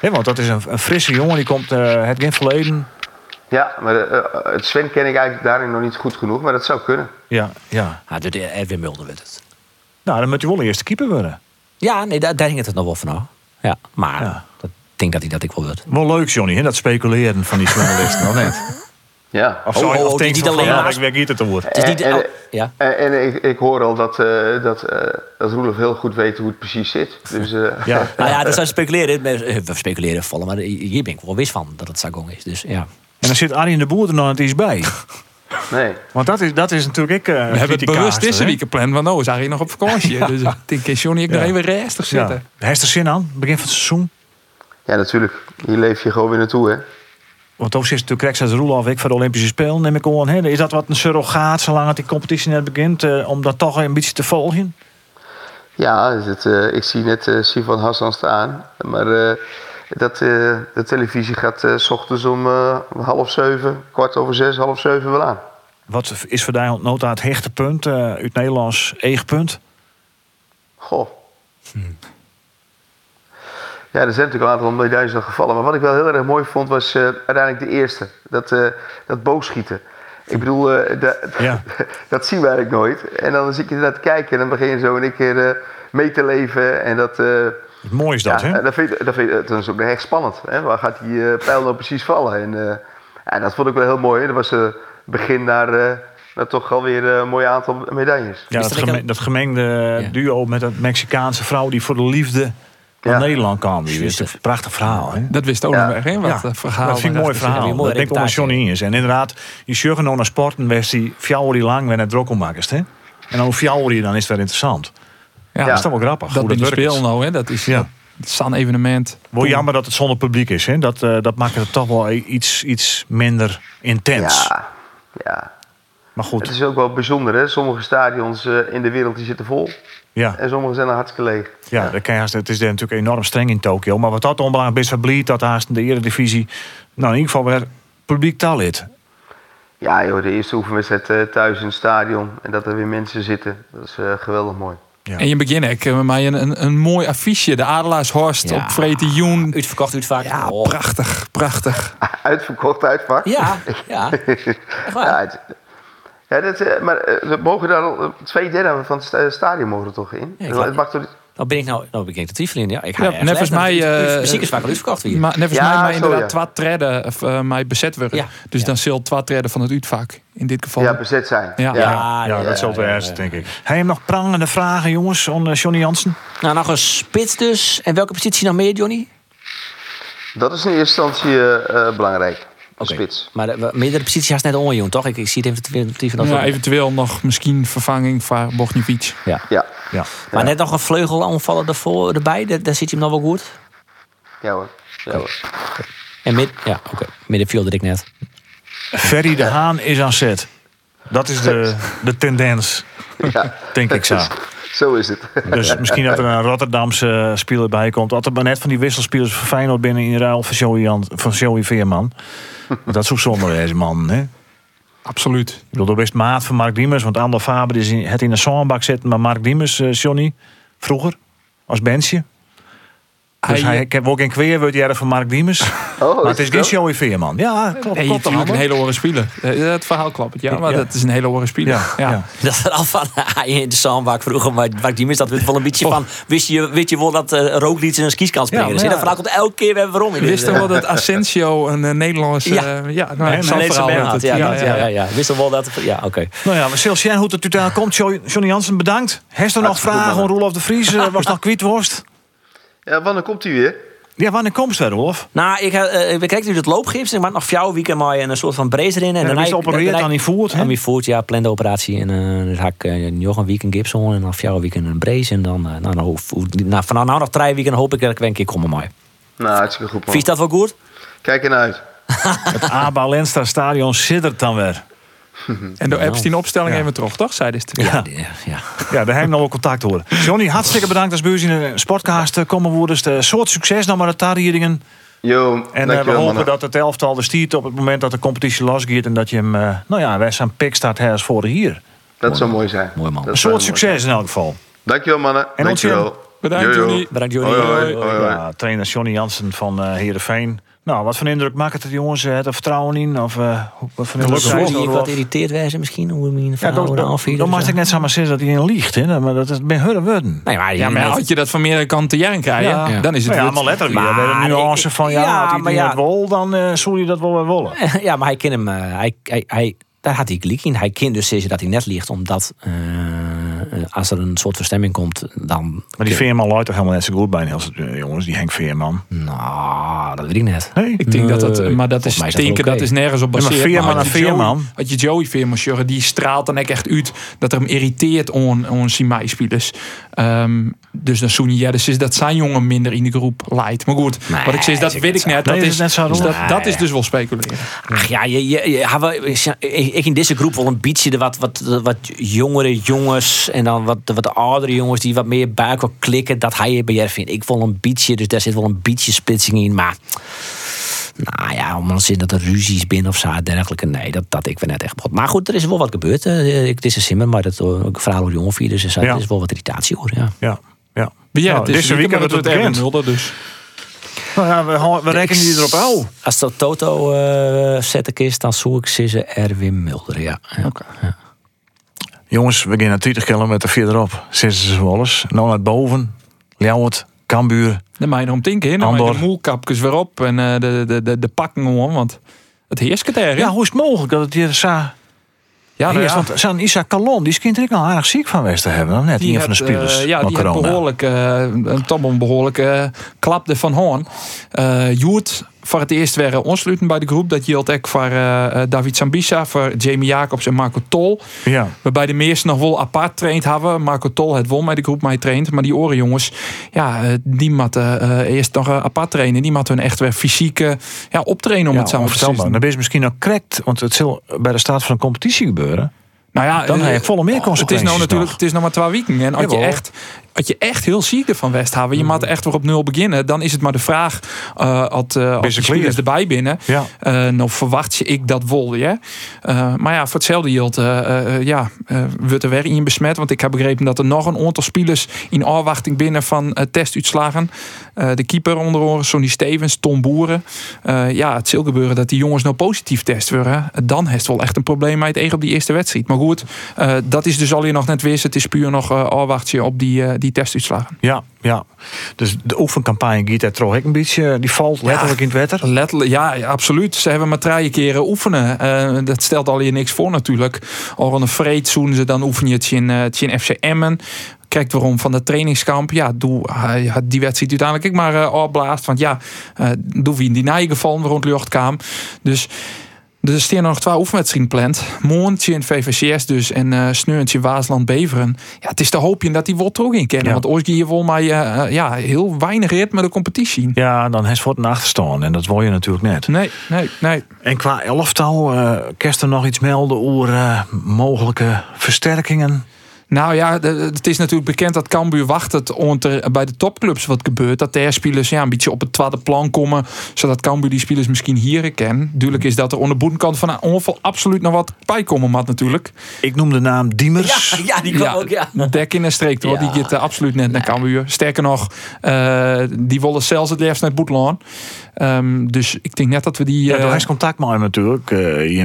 Ja, want dat is een, een frisse jongen. Die komt eh, het geen verleden. Ja, maar het Sven ken ik eigenlijk daarin nog niet goed genoeg, maar dat zou kunnen. Ja, ja. De, de Edwin Mulder werd het. Nou, dan moet je wel de eerste keeper worden. Ja, nee, daar, daar hing het nog wel van af. Ja, maar Ja. dat, denk dat hij dat ik wel wordt. Wel leuk, Johnny, hè? dat speculeren van die journalisten. of niet? Ja. Of Oh, zo, oh, of denk niet van, alleen ja, maar- ik niet het te worden. Is. En- oh, en- ja. En, en ik, ik hoor al dat, eh dat, eh dat Roelof heel goed weet hoe het precies zit. Dus eh, Ja. Nou ja, dat zijn speculeren. maar, eh, We speculeren vallen, maar hier ben ik wel wist van dat het Sagong is. Dus ja. En dan zit Arjen de Boer er nog iets bij. nee. Want dat is, dat is natuurlijk ik. We hebben het bewust deze week gepland, want nou is hij nog op vakantie. dus ik denk, is Johnny ik nog Ja. even restig Ja. zitten. Hij heeft er zin aan, begin van het seizoen. Ja, natuurlijk. Hier leef je gewoon weer naartoe, hè. Want toen zit natuurlijk Rex Roelof ik voor de Olympische Spelen. Neem ik gewoon. Hè? Is dat wat een surrogaat, zolang het die competitie net begint, eh, om dat toch een beetje te volgen? Ja, is het, eh, ik zie net eh Sivan Hassan staan. Maar eh, dat, eh, de televisie gaat eh, s ochtends om eh, half zeven, kwart over zes, half zeven wel aan. Wat is voor jou nota het hechte punt eh, uit Nederlands eegpunt? Goh. Ja, er zijn natuurlijk een aantal medailles nog gevallen. Maar wat ik wel heel erg mooi vond, was eh, uiteindelijk de eerste. Dat, eh, dat boogschieten. Ik bedoel, eh, dat, Ja. dat zien we eigenlijk nooit. En dan zit je naar te kijken en dan begin je zo in één keer eh, mee te leven. En dat, eh, Het mooie is dat, ja, hè? dat, vind dat, vind dat is ook echt spannend. Hè? Waar gaat die pijl nou precies vallen? En eh, ja, dat vond ik wel heel mooi. Dat was het begin naar, eh, naar toch alweer een mooi aantal medailles. Ja, dat, geme- een- dat gemengde Ja. duo met dat Mexicaanse vrouw die voor de liefde naar Ja. Nederland kwam. Die is een prachtig verhaal, hè? Dat wist ook Ja. nog weg, hè? Wat Ja, eh, verhaal. dat vind ik een mooi verhaal. Een Dat denk ik. Johnny is. En inderdaad, je zorgt nou naar sporten, was die fjouwer die lang, wenn het drok maakt, hè? En dan fjouwer je, dan is het wel interessant. Ja, Dat is toch wel grappig. dat werkt. speel nou, hè? Dat is Ja. San evenement. Wel jammer dat het zonder publiek is, hè? Dat, eh, dat maakt het toch wel iets, iets minder intens. Ja, ja. Maar goed, Het is ook wel bijzonder, hè? Sommige stadions eh, in de wereld die zitten vol. ja, En sommige zijn er hartstikke leeg. ja, dat kan je haast- het is natuurlijk enorm streng in Tokio. Maar wat dat onbelangrijk is, verblied dat haast de eredivisie... nou, in ieder geval weer publiek taal is. Ja, joh, de eerste oefenwedstrijd eh, thuis in het stadion. En dat er weer mensen zitten. Dat is eh, geweldig mooi. En je begint eh, met mij een, een, een mooi affiche. De Adelaarshorst Ja. op Vreten Joen. Uitverkocht, uitvaak. Ja, Oh. prachtig, prachtig. Uitverkocht, uitvak. Ja, ja. Echt waar? Ja, het- ja, dat, eh, maar eh, we mogen daar al eh, twee derde van het sta- stadion mogen er toch in? Ja, ik het mag toch Nou ben ik nou, nou ben ik te twijfelen. Ja, ik ga Ja, net als mij, eh, Muziek is vaak al uitverkocht weer. Maar net als Ja, mij, maar inderdaad, ja. twee treden of eh, mij bezet worden. Ja, Dus ja. dan zult twee treden van het uitvak in dit geval. ja, bezet zijn. Ja. Ja, Ja, ja, dat zal ja, wel ja, eerst, denk ik. Hij heeft nog prangende vragen, jongens, eh, Johnny Jansen. Nou, nog een spits dus. En welke positie nog meer, Johnny? Dat is in eerste instantie eh, belangrijk. Spits. Maar de, meerdere posities haast net onjoen, toch? Ik, ik zie het even te van Ja, eventueel nog misschien vervanging van Bogniewicz. Ja. Ja, Ja. Maar net nog een vleugel aanvallen ervoor, erbij. Daar, daar zit hij hem nog wel goed. ja hoor. Ja, hoor. En mid, ja, oké. Middenvelder ik net. Ferry de Haan is aan zet. Dat is de, de tendens, Ja. denk ik zo. Zo is het. Dus misschien dat er een Rotterdamse speler bij komt. Altijd maar net van die wisselspelers van Feyenoord binnen in ruil van Joey, Jan, van Joey Veerman. Dat is ook zonde deze man. Hè? Ik Absoluut. bedoel, dat best maat van Mark Diemers. Want Ander Faber is in, het in de zonnebak zitten. Maar Mark Diemers, eh, Johnny, vroeger, als benchje. Dus Hij, ik heb ook een kweer wordt jaren van Mark Diemers. Oh, maar het is geen? Joey Veerman. Ja, klopt. Nee, klopt natuurlijk een hele oren speler. Eh, Het verhaal klopt, ja, maar Ja. dat is een hele oren speler. Ja, Ja. ja. Dat er al van hij in de zandbak vroeger, maar waar die mis dat wel een beetje van. Wist je, weet je wel dat uh, Roglic in een skis kan springen? Ja, dus ja. dat verhaal komt elke keer weer waarom. in Je wist eh, wel dat Asensio een eh, Nederlandse... Ja. Ja, ja nou, Nee, zo'n nee, verhaal Ja, had ja, ja, ja, ja, ja. Wist toch wel dat. Ja, oké. Nou ja, zullen zien hoe het er totaal komt. Jo- Johnny Jansen, bedankt. Heeft er nog vragen? Rolof de Vries eh, was nog kwietworst. Ja, wanneer komt hij weer? Ja, wanneer komt ze, Rolof? Nou, ik, uh, we krijgen nu het loopgips. Ik maak nog vier weken maar een soort van brace erin. En En dan is geopereerd aan die voet. Aan die voet, ja, plande operatie. En uh, dan ga ik uh, nog een week een gips on en dan vier weken een brace. En dan, uh, nou, nou, nou, vanaf nou nog drie weken hoop ik dat ik weer een keer kom maar. Nou, hartstikke goed, man. Vies dat wel goed? Kijk ernaar uit. Het ABA Lenstra Stadion siddert dan weer. En de Epstein opstelling Ja. hebben we toch, toch? Zei dit. Ja, ja. ja. Ja, daar heb ik nog wel contact hoor. Johnny, hartstikke bedankt als beurs in de sportcast komen worden. Een soort succes nog maar de tarrieringen. Yo, En eh, we hopen mannen. dat het elftal de stiert op het moment dat de competitie losgaat. En dat je hem, eh, nou ja, wij zijn pik staat her als vorig hier. Dat zou mooi zijn. Mooi, man. Dat Een soort succes in elk geval. Dankjewel, mannen. En dankjewel. Bedankt. Johnny. Bedankt, Johnny. Hoi, hoi, Hoi, hoi, hoi. Ja, trainer Johnny Jansen van eh Heerenveen. Nou, wat voor indruk maakt het het jongens? Eh, Het er vertrouwen in? Of eh, hoe- wat voor indruk Zou je het? wat irriteerd wezen misschien? Hoe we in een Ja, verhaal dan, worden mag ik net samen zeggen dat hij een liegt. Hè? Maar dat is bij hun woorden. Nee, maar, Ja, maar had je dat van meerdere kanten jaren krijgen, Ja. dan is het Nou ja, allemaal letterlijk. Maar Maar, de nuance ik- van ja, ja, als hij maar het wil, dan eh zul je dat wel weer willen. Ja, maar hij kent hem. eh, hij, hij, hij, daar had hij gelijk in. Hij kent dus zeggen dat hij net ligt, omdat eh, als er een soort verstemming komt, dan. Maar die Veerman luidt toch helemaal net zo goed bij als het, jongens, die Henk Veerman. Nou, dat weet ik net. Nee? Ik denk dat dat, Nee, maar dat is is dat is nergens op Ja, maar baseerd. Veerman en je Joey- Veerman. Had je Joey Veerman, Sjurre, die straalt dan echt uit dat er hem irriteert aan aan zijn. Ehm, dus dan Soenie Jeddes is dat zijn jongen minder in de groep leidt. Maar goed, Nee, wat ik zeg, dat is weet ik net. Nee, Dat is is, net zo, dus dat, dat Nee, is dus wel speculeren. Ach ja, je, je, je, ik in deze groep wel een beetje de wat, wat, wat jongere jongens en dan wat, wat oudere jongens die wat meer buik wil klikken, dat hij bij vindt. Ik vond een beetje, dus daar zit wel een beetje splitsing in, maar nou ja, om dan zin dat er ruzies binnen of zo, dergelijke, nee, dat, dat ik weer net echt. Maar goed, er is wel wat gebeurd. eh, Ik, het is een simmer, maar dat eh, ook verhaal over jongen vier, dus er is- Ja. is wel wat irritatie hoor. Ja. Ja, ja. Ja, Nou, het is deze week maar hebben dat we het Erwin. Mulder, dus. Nou ja, we, rekenen die erop uit. Als dat Toto eh zet ik is, dan zoek ik ze Erwin Mulder. Ja. ja. Jongens, we gaan 20 kilometer verderop. Zitten ze alles. Nou naar boven. Ljouwert, Kambuur. Dan je erom denken, hè. dan de moelkapjes weer op en eh, de, de, de, de pakken gewoon, want het heerst het. Ja, hoe is het mogelijk dat het hier zo ja, nou ja. Want zo'n Isaac Kalon, die er ook al aardig ziek van geweest te hebben. dan Net Die een van de had, eh, spelers ja, die had corona. behoorlijk, eh, een een behoorlijke klapte van Hoorn. Joert voor het eerst weer ontsluiten bij de groep. Dat geldt ook voor eh, eh, David Sambisa, voor Jamie Jacobs en Marco Tol. Ja. Waarbij de meesten nog wel apart traind hebben. Marco Tol het won met de groep mij traint. Maar die orenjongens, ja, eh, die moeten eerst nog apart trainen. Die moeten hun echt weer fysiek eh, ja, optrainen om Ja, het samen te doen. Dan ben je misschien ook correct, want het zal bij de staat van een competitie gebeuren. Nou ja, Dan heb je volle meer Het is consequenties nou natuurlijk, nog. het is nog maar twee weken. En als je echt, als je echt heel ziek ervan West hebben, je moet echt weer op nul beginnen, dan is het maar de vraag uh, als, uh, de spelers erbij binnen. Ja. Uh, nou verwacht je ik dat wol, ja. Uh, maar ja, voor hetzelfde geld, uh, ja, wordt er weer in besmet. Want ik heb begrepen dat er nog een aantal spelers in afwachting binnen van testuitslagen. De keeper onder andere, Sonny Stevens, Tom Boeren. Ja, het zal gebeuren dat die jongens nou positief test worden. Dan heeft het wel echt een probleem met het op die eerste wedstrijd. Maar goed, dat is dus al hier nog net wist. Het is puur nog afwachtje op die, die testuitslagen. Ja, ja. Dus de oefencampagne toch ook een beetje, die valt letterlijk in het wetter. Letterlijk, ja, absoluut. Ze hebben maar drie keren oefenen. Uh, dat stelt al hier niks voor natuurlijk. Al een vreed zoen ze dan oefen je het in, uh, het in FC Emmen. Kijkt waarom van de trainingskamp. Ja, doe hij had die wedstrijd uiteindelijk ik maar uh, opblaast. Want ja, uh, doe wie in die naaien gevallen rond luchtkaam. Dus er staan nog twee oefenwedstrijden gepland. Moontje in VVCS dus en uh, Sneurtje Waasland Beveren. Ja, het is te hoopje dat die wordt ook in kennen. Ja. Want ooit hier vol mij uh, ja, heel weinig rit met de competitie. Ja, dan heeft voor een achterstaan en dat wil je natuurlijk net. Nee, nee, nee. En qua elftal, uh, kerst er nog iets melden over mogelijke versterkingen? Nou ja, het is natuurlijk bekend dat Cambuur wacht het er bij de topclubs wat gebeurt. Dat de spelers ja, een beetje op het tweede plan komen. Zodat Cambuur die spelers misschien hier kennen. Duidelijk is dat er onder de boetenkant van een ongeval absoluut nog wat bij komen mat natuurlijk. Ik noem de naam Diemers. Ja, ja die kwam Ja, ook, ja. Dek in de streek, hoor. Ja. Die gaat uh, absoluut net naar Cambuur. Sterker nog, uh, die willen zelfs het liefst naar Boetlaan. Um, dus ik denk net dat we die... Ja, Uh, daar is contact met hem natuurlijk. Uh,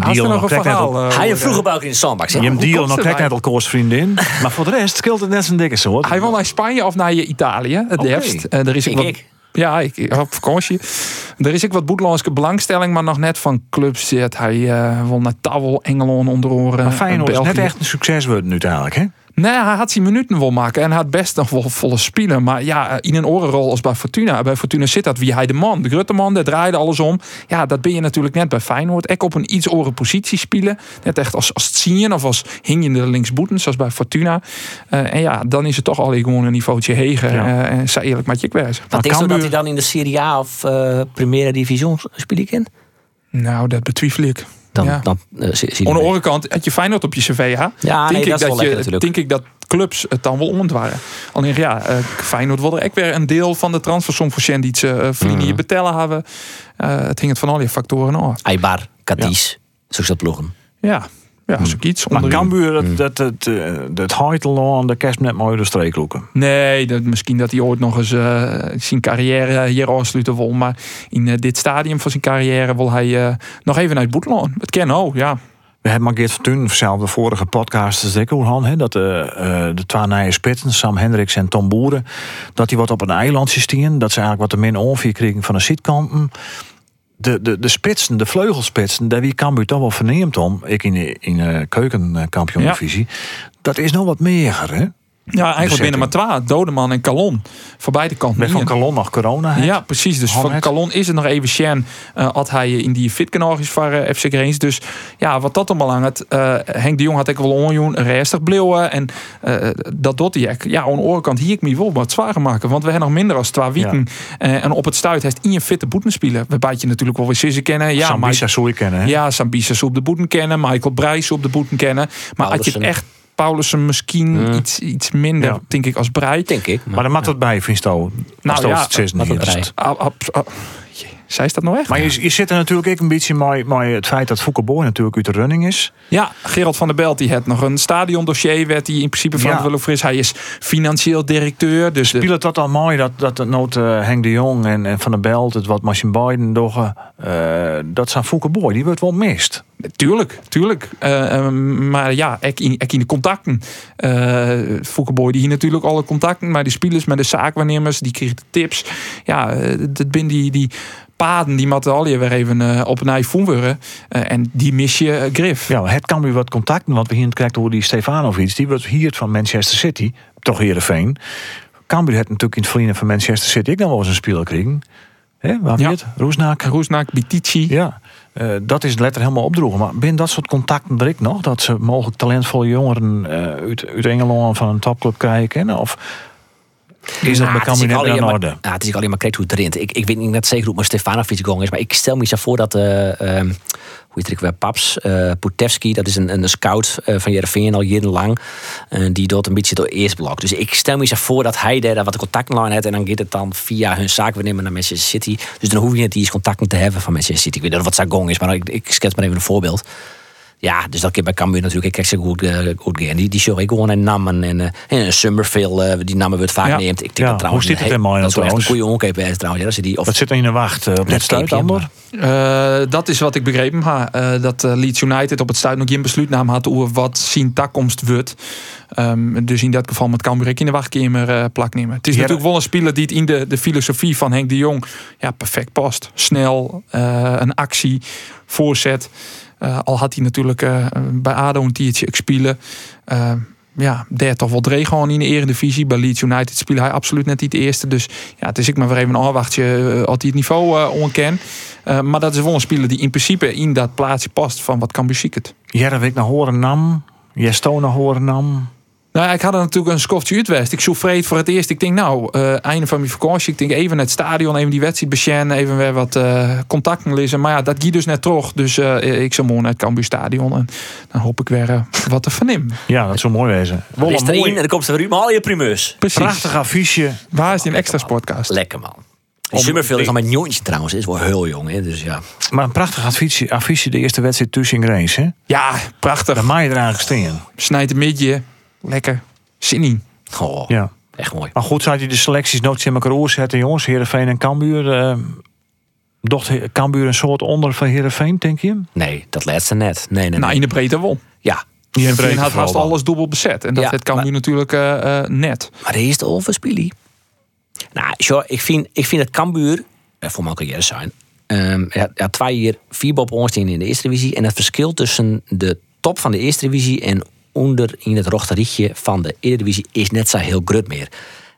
er deal nog nog een net verhaal? al- uh, Hij over- vroeger bij ook in de zandbak. Je hem hoe deal nog net al koers vriendin. Maar voor de rest scheelt het net zijn dikke soort. Hij wil naar Spanje of naar Italië, het. Uh, er is ook Ik, wat, ik. Ja, ik, op vakantie. Er is ook wat boetlandse belangstelling, maar nog net van clubs zit. Hij uh, wil naar Tawel, Engeland onder oren. Maar Feyenoord is net echt een succes worden uiteindelijk. Hè? Nee, hij had zijn minuten wel maken en hij had best nog wel volle spelen. Maar ja, in een orenrol als bij Fortuna. Bij Fortuna zit dat wie hij de man. De grote man, dat draaide alles om. Ja, dat ben je natuurlijk net bij Feyenoord. Ek op een iets oren positie spelen. Net echt als, als zien of als hingende linksboeten, zoals bij Fortuna. Eh, en ja, dan is het toch al gewoon een niveautje heger. Ja. Eh, en eerlijk met je kwijt. Wat je dat hij dan in de Serie A of uh, Primera Division spelen kan? Nou, dat betwijfel ik. Dan, Ja. dan uh, zie, zie Aan de andere kant, had je Feyenoord op je cv? Ja, denk, nee, ik dat dat je, denk ik dat clubs het dan wel ontwaren. Alleen ja, eh, Feyenoord wilde ook weer een deel van de transfersom voor ze uh, vrienden Mhm. betellen hebben. Eh, het hing het van al die factoren af. Eibar, Cadiz, zo dat ploegen. Ja, ja zoiets. Maar. Cambuur, dat, dat, dat, eh, dat Heitel aan de kerst net mooi de streek loeken. Nee, dat, misschien dat hij ooit nog eens eh, zijn carrière hier afsluiten wil. Maar in eh, dit stadium van zijn carrière wil hij eh, nog even naar het boetland. Het ken ook, ja. We hebben maar Geert van Toen, zelf de vorige podcast, is ook Han, hè, dat de, eh, de twee nieuwe spitsen, Sam Hendricks en Tom Boeren, dat die wat op een eilandje stien. Dat ze eigenlijk wat de min ongeveer kregen van de zietkanten. De, de, de spitsen, de vleugelspitsen, daar wie Cambuur toch wel verneemt om, ik in de, in de keukenkampioen-divisie, dat is nog wat meer, hè? Ja, eigenlijk binnen maar twee. Dodeman en Calon. Voor beide kanten. Met van. Calon nog corona. Ja, precies. Dus van. Calon is het nog even Shen. uh, had hij in die fitkanaal is voor uh, FC Greens. Dus ja, wat dat dan belangrijk. Uh, Henk de Jong had ik wel onjoen, restig bleeuwen. En dat doet hij. Ja, aan de andere kant hier ik me wel wat zwaar maken. Want we hebben nog minder als twee weken. En op het stuit heeft in je fitte boeten spelen. We bijt je natuurlijk wel weer Sisse kennen. Ja, Sambisa zou je kennen, hè? Ja, Sambisa op de boeten kennen. Michael Brijs op de boeten kennen. Maar had je het echt... Paulussen misschien Mm. iets, iets minder, Ja. denk ik, als Brei. Denk ik. Maar dan maakt het bij, vind je Nou Nou ja, het zes niet. Zij is dat nou echt? Maar je, je zit er natuurlijk ook een beetje met, met het feit dat Boy natuurlijk uit de running is. Ja, Gerald van der Belt die had nog een stadiondossier werd hij in principe verantwoordelijk voor is. Hij is financieel directeur. Dus de- Speel het dat al mooi dat, dat het nood eh, Henk de Jong en, en Van der Belt, het wat Machine Biden doggen, eh, dat zijn Boy, die wordt wel mist. tuurlijk, tuurlijk. Eh, eh, maar ja, ik in, ik in de contacten. Uh, die hier natuurlijk alle contacten met de spelers, met de zaakwaarnemers, die kregen de tips. Ja, dat ben die, die paden die je weer even eh, op een iPhone worden. Eh, en die mis je eh, grif. Ja, het kan weer wat contacten, want we hier krijgen hoe die Stefanovic, die wordt hier van Manchester City, toch Heerenveen. Cambuur had natuurlijk in het verliezen van Manchester City ik dan wel eens een speler kregen. Hè, waar Ja. het? Roesnaak. Roesnaak, Bitici. Ja, dat is letter helemaal opdroegen. Maar binnen dat soort contacten er ik nog? Dat ze mogelijk talentvolle jongeren eh, uit, uit Engeland van een topclub krijgen? Of Is dat bij het is Cambuur in maar- orde? Het is alleen maar kreeg hoe het erin. Ik, ik weet niet net zeker hoe het met Stefanovic gong is, maar ik stel me zo voor dat, ehm, hoe heet het weer, Paps, Putevski, dat is een, een scout eh, van Jereveen al jarenlang, eh, die doet een beetje door eerst blok. Dus ik stel me zo voor dat hij daar wat contacten heeft en dan gaat het dan via hun zaakwaarnemer naar Manchester City. Dus dan hoef je niet eens contacten te hebben van Manchester City. Ik weet niet wat zijn gong is, maar ik, ik schets maar even een voorbeeld. Ja, dus dat keer bij Cambuur natuurlijk. Ik kijk ze goed, eh, goed gaan. Die, die show ik gewoon in Nammen en, eh en Summerville, eh, die namen wordt vaak Ja. neemt. Ik denk Ja, dat trouwens. hoe zit het een in Milan Dat is echt een trouwens? goede onkeep trouwens. Ja, dat ze die, of, Wat zit er in de wacht eh, op Net stuit? Eh, dat is wat ik begrepen heb. eh, dat eh, Leeds United op het stuit nog geen besluitnaam had over wat zijn takkomst wordt. Ehm, dus in dat geval met Cambuur ik in de wachtkamer eh plak nemen. Het is Ja, natuurlijk wel een speler die het in de, de filosofie van Henk de Jong ja, perfect past. Snel, eh, een actie, voorzet. Eh, al had hij natuurlijk eh, bij ADO een tiertje spelen. Eh, ja, daar toch wel dreig gewoon in de eredivisie. Bij Leeds United speelde hij absoluut net niet de eerste. Dus ja, het is ik maar weer even een afwachtje als hij het niveau onken. Maar dat is wel een speler die in principe in dat plaatsje past van wat Cambuur ziet. Jervik naar Horennam. Jesto naar Horennam. Nou, ik had er natuurlijk een skoftje uitwest. Ik vreed voor het eerst. Ik denk, nou, eh, einde van mijn vakantie. Ik denk even naar het stadion, even die wedstrijd besjen, even weer wat eh, contacten lezen. Maar ja, dat giet dus net terug. Dus eh, ik zou morgen naar het Cambuur stadion. En dan hoop ik weer wat te vernemen. Ja, dat zou mooi wezen. Wel is een er mooi, en dan komt ze weer al je primeurs. Precies. prachtig affiche. Waar is die een extra sportcast? Lekker man. Summerfield is al mijn jongetje trouwens. Is wel heel jong. Hè? Dus ja. Maar een prachtig affiche, affiche de eerste wedstrijd tussen Grace. Hè? Ja, prachtig. Daar maai eraan gesteen. Snijdt een midje. Lekker. Zin in. Oh, Ja. Echt mooi. Maar goed, zou je de selecties nooit in elkaar oorzetten, jongens? Heerenveen en Cambuur. eh docht Cambuur een soort onder van Heerenveen, denk je? Nee, dat laatste net. Nee, nee, nee. Nou, in de breedte wel. Ja. Iedereen had vast alles dubbel bezet. En dat Ja, het Cambuur maar- natuurlijk eh, eh, net. Maar is de overspielie. Nou, zo, ik vind, ik vind het Cambuur, eh, voor mijn carrière zijn, ehm ja, ja, twee jaar vier op ons in de eerste divisie. En het verschil tussen de top van de eerste divisie en onder in het rochterietje van de Eredivisie is net zo heel groot meer.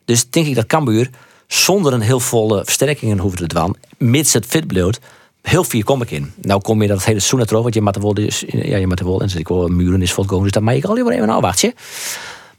Dus denk ik dat Cambuur zonder een heel volle versterkingen hoeft te doen, mits het fit blijft, heel veel kom ik in. Nou kom je dat hele seizoen erop, want je moet wel, dus, ja, je moet wel, en ik wel muren is volkomen, dus dat maak ik al even een afwachtje.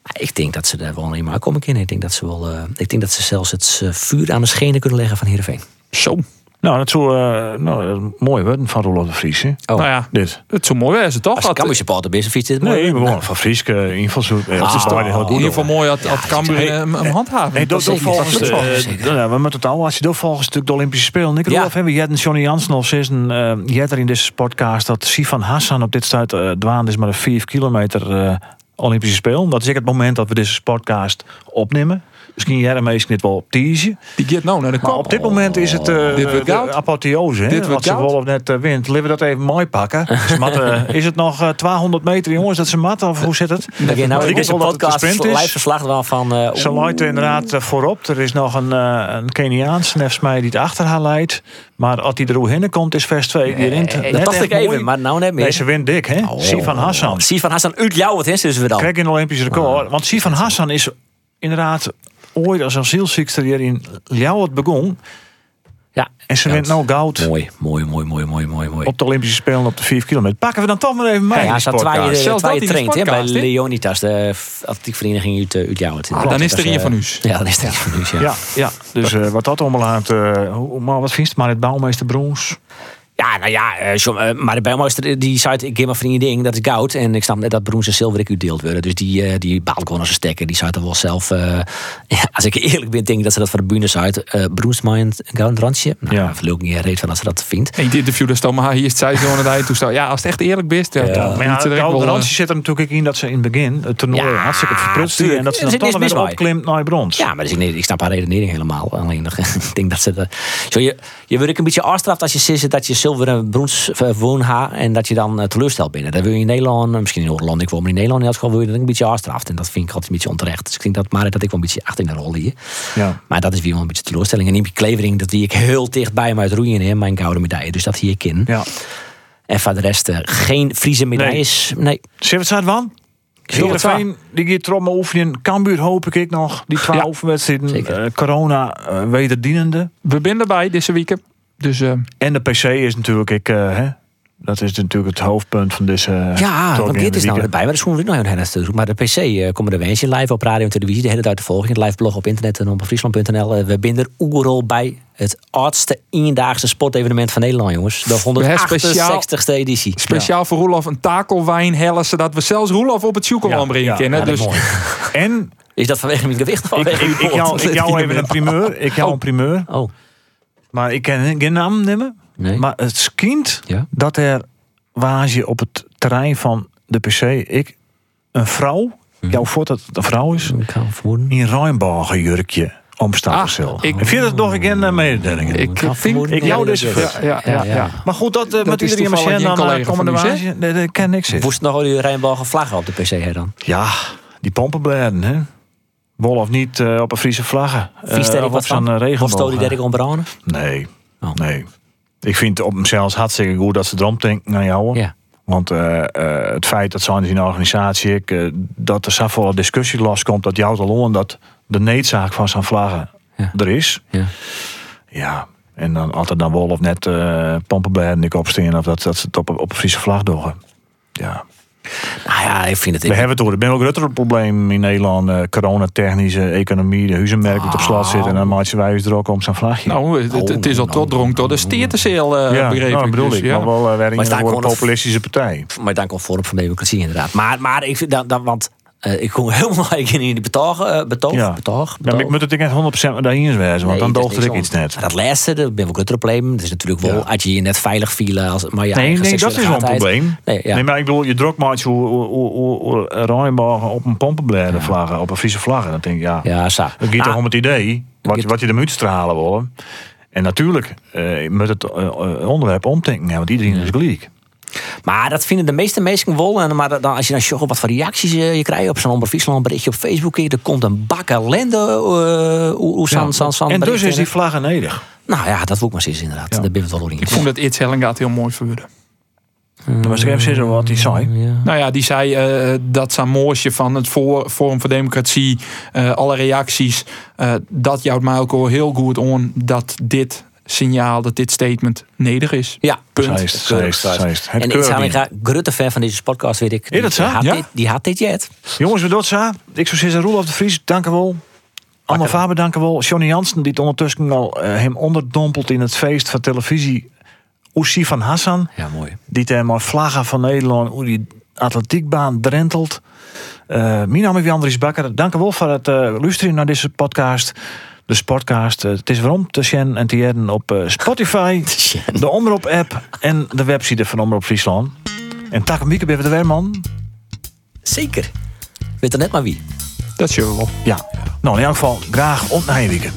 Maar ik denk dat ze daar wel in maar kom ik in. Ik denk dat ze wel, eh, ik denk dat ze zelfs het eh, vuur aan de schenen kunnen leggen van Heerenveen. Zo. Nou, dat zou eh, nou, dat is mooi worden van Roland de Vries. Hè? Oh. Nou ja, Dit. het zou mooi zijn, toch? Als je Dat- Cambuur supporter je dit mooi. Nee, Nou, gewoon van Frieske, invalshoek. Ja, het is Ah. heel in goed. ieder geval mooi dat, dat Cambuur Hey, hem, hem handhaven. Nee, dat volgens Dat de, zeker. ja, we moeten het al. Als je dat volgens natuurlijk de Olympische Spelen. Ik Ja. geloof hebben. Je hebt een Johnny Jansen of is een uh, je er in deze podcast dat Sifan Hassan op dit stuit uh, dwaan is maar een 5 kilometer uh, Olympische Spelen. Dat is ook het moment dat we deze podcast opnemen. Misschien jij ermee niet wel op teasen. Die gaat nou naar de Maar kop. op dit moment is het uh, Dit wordt de goud. apotheose. Hè? Dit wordt ze. Wolf net uh, wint. Laten we dat even mooi pakken. Matten, is het nog uh, 200 meter jongens dat ze matten? Of hoe zit het? Dat je nou in deze dat het een podcast sprint is. live verslag wel van... eh, Ze luidt inderdaad eh, voorop. Er is nog een, eh, een Keniaans, volgens mij, die het achter haar leidt. Maar als die er hoe heen komt, is vers 2. Die rint dat net dacht ik even, mooi. maar nou net meer. Nee, ze wint dik, hè? Oh. Sivan Hassan. Sivan Hassan uit jou, wat is dus weer dan? Kijk in de Olympisch record. Want Sivan Hassan is inderdaad ooit als asielziekster hier in Ljouwert begon. Ja, En ze Ja, wint nou goud mooi, mooi, mooi, mooi, mooi, mooi, mooi. op de Olympische Spelen op de 4 kilometer. Pakken we dan toch maar even mee. Ja, die staat twee, eh, Zelfs twee de traint hè, bij? Leonidas, de atletiekvereniging uit, uh, uit Jouwert. Ah, dan is er eh, van us. Ja, dan is er een van us, ja. Ja, ja. dus uh, wat dat allemaal laat. Uh, hoe, maar wat vindt maar het bouwmeester Broens? Ja, nou ja, uh, John, uh, maar de bijmeister die zei, ik geef maar van die ding, dat is goud. En ik snap net dat Broens en zilver ik uitdeeld worden. Dus die, uh, die baalt gewoon als een stekker. Die zei er wel zelf, ja, als ik eerlijk ben, denk ik dat ze dat voor de bühne zei. Uh, Broens maar een gouden randje. Nou, Ja. ook niet reed van als ze dat vindt. In het interview daar stond maar hier is het zei zo aan het eind. Toen stond, ja, als het echt eerlijk bent, ja, Ja. Maar ja, eh, randje zit er natuurlijk in dat ze in het begin het toernooi Ja, hartstikke verprutst is. En dat ze dan zit toch weer opklimt naar brons. Ja, maar dus ik, ik snap haar redenering helemaal. Alleen nog, ik denk dat ze. Zo je, je wordt ook een beetje afstraft als je zegt dat je zilver en brons woon ha en dat je dan uh, teleursteld bent. Dat wil je in Nederland, misschien in Holland, ik woon, maar in Nederland in elk geval wil je dat een beetje afstraft. En dat vind ik altijd een beetje onterecht. Dus ik denk dat maar dat ik wel een beetje achter in de rol hier. Ja. Maar dat is weer wel een beetje teleurstelling. En Niempje Klevering, dat die ik heel dichtbij me uit roeien in mijn gouden medaille. Dus dat hier ik in. ja. En voor de rest uh, geen Friese medailles. Nee. nee. We het zo van? Heerenveen, die gaat erom oefenen. Cambuur hoop ik nog. Die twee Ja, oefenwedstrijden. zeker. Uh, corona uh, wederdienende. we zijn erbij deze week. Dus eh, En de PC is natuurlijk ik, uh, hè, Dat is natuurlijk het hoofdpunt van deze. Ja, talk wat in dit de is nou erbij, maar dat is gewoon nog een hele Maar de PC eh, komen er wens in live op radio en televisie, de hele tijd te volgen. Het live blog op internet en op friesland.nl. Eh, we binden oerol bij het oudste eendaagse sportevenement van Nederland, jongens. De hebben speciaal- 168ste editie. Speciaal voor Roelof een takelwijn hellen, zodat we zelfs Roelof op het Sjoekelman brengen ja. Ja, dus. En Is dat vanwege mijn gewicht? ik, Vanwege ik, ik, jou, poot? ik jou even een primeur. Ik jou een primeur. Oh, Maar ik ken geen naam nemen. nee. Maar het schijnt Ja. dat er was je op het terrein van de PC ik een vrouw, Mhm. jouw voort dat het een vrouw is, Ik in Rijnbagen jurkje omstappen. Ah, ik- ik vind het nog een keer een mededeling. ik kan vind... ik jou dus- dat Ja, ja, ja. ja. Maar goed, dat, uh, met is iedereen geen dan uh, komende wagen. Nee, dat ken ik zitten. Woest nog al die Rijnbalgen vlaggen op de PC hè dan? Ja, die pompenbladen, hè. Wol of niet eh, op een Friese vlaggen. Eh, Vies of wat op zo'n van? uh, Of regenboog. stoot die Derek ontbranden? Nee, Oh. nee. Ik vind op zichzelf hartstikke goed dat ze erom denken naar jou. Ja. Want eh, eh, het feit dat zo'n in organisatie, ik, eh, dat er zoveel discussie loskomt, dat jou al dat de needzaak van zo'n vlaggen Ja. er is. Ja. Ja, en dan altijd dan wol of net eh pompenbladen ik opsteen of dat, dat ze het op, op een Friese vlag doen. Ja. Nou ja, ik vind het... We hebben het over het ben ook groter probleem in Nederland. eh coronatechnische economie, de huizenmerk dat op slot zit. En dan maak je wij eens er ook om zijn vlagje. Nou, het, het- het is al tot dronk door de steerteseel, eh ja, begreep nou, ik. bedoel dus, ik. ja. Maar wel uh, Maar een populistische partij. Maar dan komt Forum van Democratie inderdaad. Maar, maar ik vind dat, dat want eh, ik kom helemaal in die betoog, eh, betoog, Ja. betoog, Ja, maar ik moet het ik net 100% met daarin wezen, want Nee, dan dat er ik iets net. Maar Dat laatste, dat ben ik ook het probleem. Het is natuurlijk wel, Ja. als je je net veilig viel, als, maar ja, Nee, nee, dat is wel een probleem. Nee, ja. Nee, maar ik bedoel, je druk maakt hoe, hoe, op een pompenbladen vlaggen, op een Friese vlaggen. Dan denk ik, ja, Ja, sa. het gaat Ah, toch om het idee, wat, het- wat je moet stralen willen. En natuurlijk eh moet het eh, eh, onderwerp omdenken, want iedereen is gelijk. Maar dat vinden de meeste mensen wel. En maar dan, als je dan zocht wat voor reacties eh, je krijgt op zo'n Omroep Friesland berichtje op Facebook, er komt een bak ellende. eh, hoe zo'n en dus is die vlaggen nedig. Nou ja, dat wil ik maar eens inderdaad. Ja. Daar ben ik wel in. Ik vond het Itz Hellengaat heel mooi verwoorden. Dan was ik even wat hij zei. Ja. Nou ja, die zei eh, dat Samoosje van het voor- Forum voor Democratie, eh, alle reacties, eh, dat jouwt mij ook al heel goed aan dat dit signaal, dat dit statement nedig is. Ja, Punt. Zeist, Keurig, zeist, zeist. Het En ik zou niet. graag grote fan van deze podcast, weet ik. Is dat zo? Die had, Ja? dit, die had dit jet. Jongens, we dat zo. Ik zou zeggen, Roelof de Vries, dank u wel. Allemaal Faber, dank u wel. Johnny Jansen, die het ondertussen al eh, hem onderdompelt in het feest van televisie. Oesie van Hassan, Ja, mooi. die maar vlaggen van Nederland, hoe die atletiekbaan drentelt. Eh mijn naam is Andries Bakker. Dank u wel voor het eh, luisteren naar deze podcast. De Sportcast. Eh, het is waarom te zien en te jaren op eh, Spotify, de Omroep-app en de website van Omroep Friesland. En tak Mieke, ben je er weer, man? Zeker. Weet er net maar wie. Dat zullen we wel. Ja. Nou, in elk geval graag op naar je weekend.